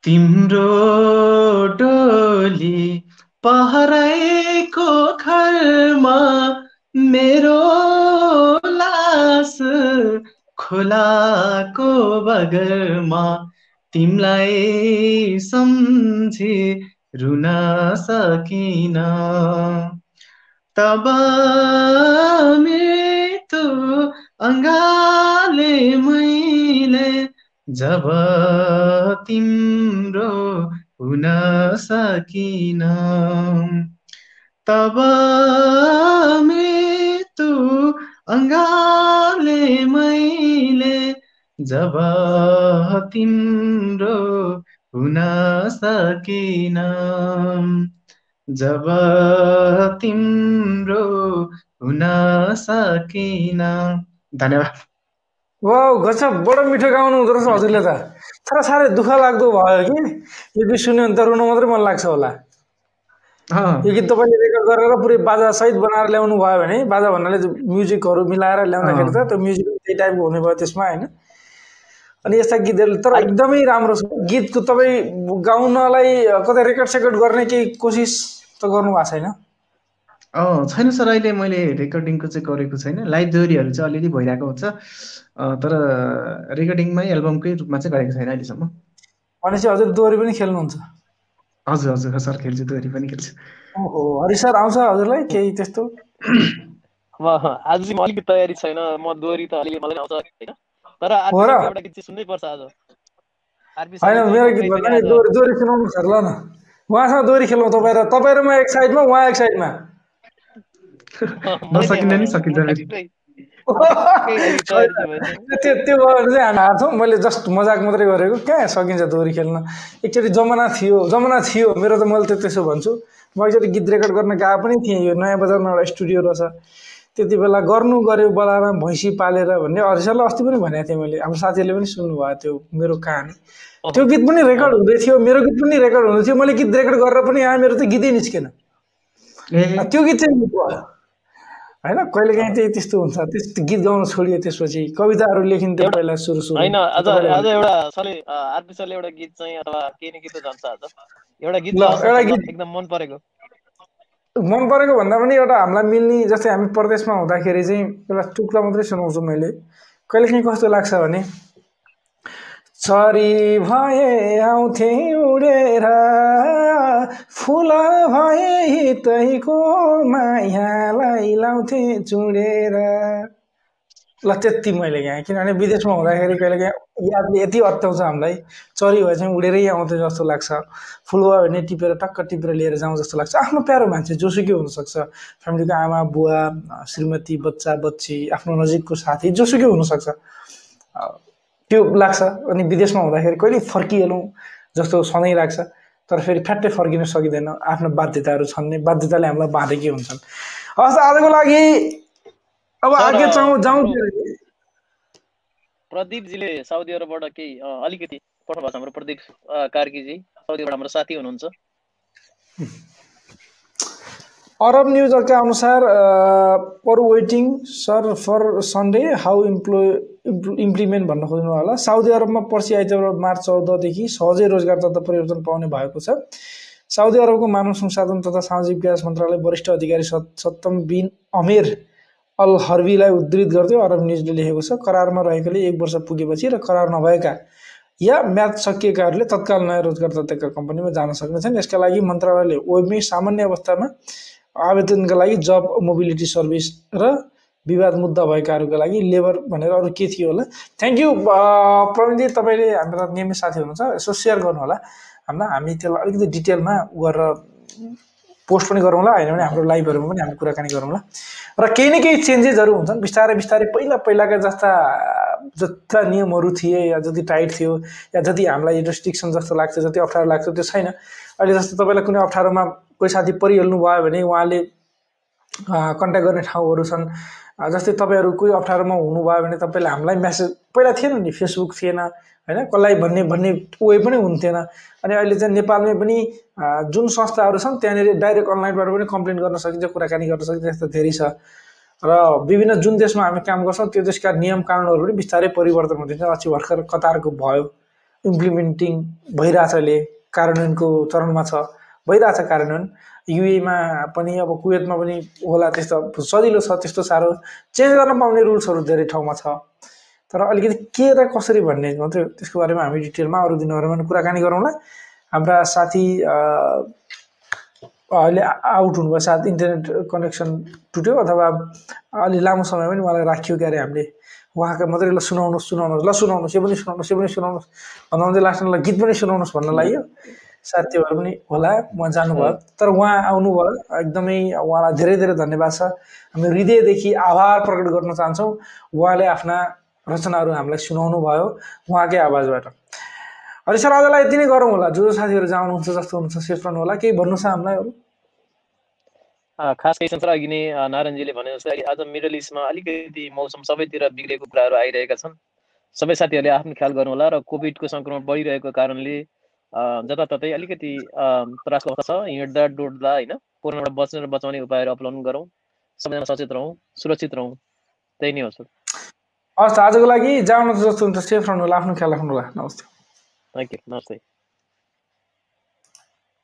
तिम्रो डोली पहराएको घरमा मेरो लास खोलाको बगरमा तिमलाई सम्झे रुन सकिन। तब मृत्यु अङ्गाले मैले जब तिम्रो हुन सकिन। तब मृत्यु अङ्गाले मैले जब तिम्रो हुन सकिन। जब तिम्रो हुन सकिन। धन्यवाद। वा गजब बडो मिठो गाउनु हुँदो रहेछ हजुरले त। तर साह्रै दुःख लाग्दो भयो कि? यो गीत सुन्यो भने त रुन मात्रै मन लाग्छ होला। यो गीत तपाईँले रेकर्ड गरेर पुरै बाजा सहित बनाएर ल्याउनु भयो भने बाजा भन्नाले म्युजिकहरू मिलाएर ल्याउँदाखेरि त त्यो म्युजिक त्यही टाइपको हुने भयो त्यसमा होइन? अनि यस्ता गीतहरू तर एकदमै राम्रो छ। गीतको तपाईँ गाउनलाई कतै रेकर्ड सेकर्ड गर्ने केही कोसिस त गर्नु भएको छैन? छैन सर अहिले मैले रेकर्डिङको चाहिँ गरेको छैन। लाइभ दोहोरीहरू चाहिँ अलिअलि भइरहेको हुन्छ। तर रेकर्डिङमै एल्बमकै रूपमा चाहिँ गरेको छैन अहिलेसम्म। भनेपछि हजुर दोहोरी पनि खेल्नुहुन्छ। हजुर हजुर सर खेल्छु दोहोरी पनि खेल्छु। ओहो हरि सर आउँछ हजुरलाई केही त्यस्तो? अब आज चाहिँ म अलिकति तयारी छैन म दोहोरी त मलाई आउँछ होइन? तर एउटा गीत चाहिँ सुन्नै पर्छ आज होइन मेरो गीत भन्दा दोहोरी दोहोरी सुनाउनु सर ल न। उहाँसँग दोहोरी खेलौँ तपाईँ र तपाईँ र म एक साइडमा उहाँ एक साइडमा। नसकिँदा नि सकिन्छ त्यो त्यो भने चाहिँ हामी हार्छौँ मैले जस्ट मजाक मात्रै गरेको कहाँ सकिन्छ दोहोरी खेल्न? एकचोटि जमाना थियो जमाना थियो। मेरो त मैले त त्यसो भन्छु। म एकचोटि गीत रेकर्ड गर्न गएको पनि थिएँ। यो नयाँ बजारमा एउटा स्टुडियो रहेछ। त्यति बेला गर्नु गऱ्यो बलाएर भैँसी पालेर भन्ने। हरिसरलाई अस्ति पनि भनेको थिएँ मैले। हाम्रो साथीहरूले पनि सुन्नुभयो त्यो मेरो कहानी। त्यो गीत पनि रेकर्ड हुँदै थियो। मेरो गीत पनि रेकर्ड हुँदै थियो। मैले गीत रेकर्ड गरेर पनि यहाँ मेरो त गीतै निस्केन। त्यो गीत चाहिँ होइन कहिले काहीँ चाहिँ त्यस्तो हुन्छ। त्यस्तो गीत गाउन छोडियो त्यसपछि कविताहरू लेखिन्थ्यो पहिला सुरु सुरु होइन आज आज एउटा सरले आरपी सरले एउटा गीत चाहिँ अथवा केही न केही त जान्छ आज। एउटा गीत एउटा गीत। एकदम मन परेको। मन परेको भन्दा पनि एउटा हामीलाई मिल्ने जस्तै हामी प्रदेशमा हुँदाखेरि चाहिँ एउटा टुक्रा मात्रै सुनाउँछु मैले। कहिले काहीँ कस्तो लाग्छ भने चरी भए आउँथे उडेर। फुल भए हितैको मायालाई लाउँथे चुडेर। ल त्यति मैले यहाँ। किनभने विदेशमा हुँदाखेरि कहिले काहीँ यादले यति अत्याउँछ हामीलाई। चरी भए चाहिँ उडेरै आउँथ्यो जस्तो लाग्छ। फुल भयो भने टिपेर टक्क टिपेर लिएर जाउँ जस्तो लाग्छ। आफ्नो प्यारो मान्छे जोसुकै हुनसक्छ? फ्यामिलीको आमा बुवा श्रीमती बच्चा बच्ची आफ्नो नजिकको साथी जोसुकै हुनसक्छ? त्यो लाग्छ अनि विदेशमा हुँदाखेरि कहिले फर्किएनौँ जस्तो सधैँ लाग्छ। तर फेरि फ्याट्टै फर्किन सकिँदैन। आफ्नो बाध्यताहरू छन् नि। बाध्यताले हामीलाई बाँधेकै हुन्छन्। हस् आजको लागि अब आगे जाउँ जाउँ प्रदीपजीले साउदी अरबबाट केही अलिकति पठाउनु भएको छ हाम्रो प्रदीप कार्कीजी। साउदीबाट हाम्रो साथी हुनुहुन्छ। अरब न्युजका अनुसार per waiting sir for Sunday how employ implement भन्न खोज्नु होला। साउदी अरबमा पर्सि आइतबार मार्च चौधदेखि सहजै रोजगार तथा परिवर्तन पाउने भएको छ। साउदी अरबको मानव संसाधन तथा सामाजिक विकास मन्त्रालय वरिष्ठ अधिकारी सत्तम बिन अमेर अल हर्बीलाई उद्धृत गर्दै अरब न्युजले लेखेको छ करारमा रहेकोले एक वर्ष पुगेपछि र करार नभएका या म्याच सकिएकाहरूले तत्काल नयाँ रोजगार तथ्यका कम्पनीमा जान सक्नेछन्। यसका लागि मन्त्रालयले वेबमै सामान्य अवस्थामा आवेदनका लागि जब मोबिलिटी सर्भिस र विवाद मुद्दा भएकाहरूका लागि लेबर भनेर अरू के थियो होला। थ्याङ्क यू प्रवीणजी तपाईँले हाम्रो नियमित साथी हुनुहुन्छ यसो सेयर गर्नु होला हामीलाई हामी त्यसलाई अलिकति डिटेलमा गरेर पोस्ट पनि गरौँला होइन भने हाम्रो लाइभहरूमा पनि हामी कुराकानी गरौँला। र केही न केही चेन्जेसहरू हुन्छन्। बिस्तारै बिस्तारै पहिला पहिलाका जस्ता जस्ता नियमहरू थिए या जति टाइट थियो या जति हामीलाई रेस्ट्रिक्सन जस्तो लाग्छ जति अप्ठ्यारो लाग्छ त्यो छैन। अहिले जस्तो तपाईँलाई कुनै अप्ठ्यारोमा कोही साथी परिहाल्नु भयो भने उहाँले कन्ट्याक्ट गर्ने ठाउँहरू छन्। जस्तै तपाईँहरू कोही अप्ठ्यारोमा हुनुभयो भने तपाईँले हामीलाई म्यासेज पहिला थिएन नि फेसबुक थिएन होइन? कसलाई भन्ने भन्ने वे पनि हुन्थेन। अनि अहिले चाहिँ नेपालमै पनि जुन संस्थाहरू छन् त्यहाँनिर डाइरेक्ट अनलाइनबाट पनि कम्प्लेन गर्न सकिन्छ कुराकानी गर्न सकिन्छ त्यस्तो धेरै छ। र विभिन्न जुन देशमा हामी काम गर्छौँ त्यो देशका नियम कानुनहरू पनि बिस्तारै परिवर्तन हुँदैछ अस्ति भर्खर कतारको भयो इम्प्लिमेन्टिङ भइरहेछ अहिले कार्यान्वयनको चरणमा छ भइरहेछ कार्यान्वयन। युएमा पनि अब कुवेतमा पनि होला त्यस्तो सजिलो छ त्यस्तो साह्रो। चेन्ज गर्न पाउने रुल्सहरू धेरै ठाउँमा छ। तर अलिकति के र कसरी भन्ने मात्रै त्यसको बारेमा हामी डिटेलमा अरू दिनहरूमा कुराकानी गरौँला। हाम्रा साथी अहिले आउट हुनुभयो सायद इन्टरनेट कनेक्सन टुट्यो अथवा अलि लामो समय पनि उहाँलाई राखियो क्यारे हामीले। उहाँको मात्रै ल सुनाउनुहोस् सुनाउनुहोस् ल सुनाउनुहोस् यो पनि सुनाउनुहोस् यो पनि सुनाउनुहोस्। भन्दा लास्टमा गीत पनि सुनाउनुहोस् भन्न लाग्यो भएर पनि होला उहाँ जानुभयो। तर उहाँ आउनुभयो एकदमै उहाँलाई धेरै धेरै धन्यवाद छ। हामी हृदयदेखि आभार प्रकट गर्न चाहन्छौँ। उहाँले आफ्ना रचनाहरू हामीलाई सुनाउनु भयो उहाँकै आवाजबाट। अनि सर आजलाई यति नै गरौँ होला। जो जो साथीहरू जानुहुन्छ जस्तो हुनुहुन्छ सेफ रहनु होला। केही भन्नु छ हामीलाई अरू? खास केही संसार अघि नै नारायणजीले भने जस्तो आज मिडल इस्टमा अलिकति मौसम सबैतिर बिग्रेको कुराहरू आइरहेका छन्। सबै साथीहरूले आफ्नो ख्याल गर्नुहोला र कोभिडको सङ्क्रमण बढिरहेको कारणले जताततै अलिकति त्रासको अवस्था छ हिँड्दा डुड्दा होइन? कोरोनाबाट बच्ने र बचाउने उपायहरू अपनाउनु गरौँ सबैजना सचेत रहौँ सुरक्षित रहौँ। त्यही नै हो सर। हस् आजको लागि जानु जस्तो हुन्छ सेफ रहनु होला आफ्नो ख्याल राख्नु होला। नमस्ते। थ्याङ्क यू नमस्ते।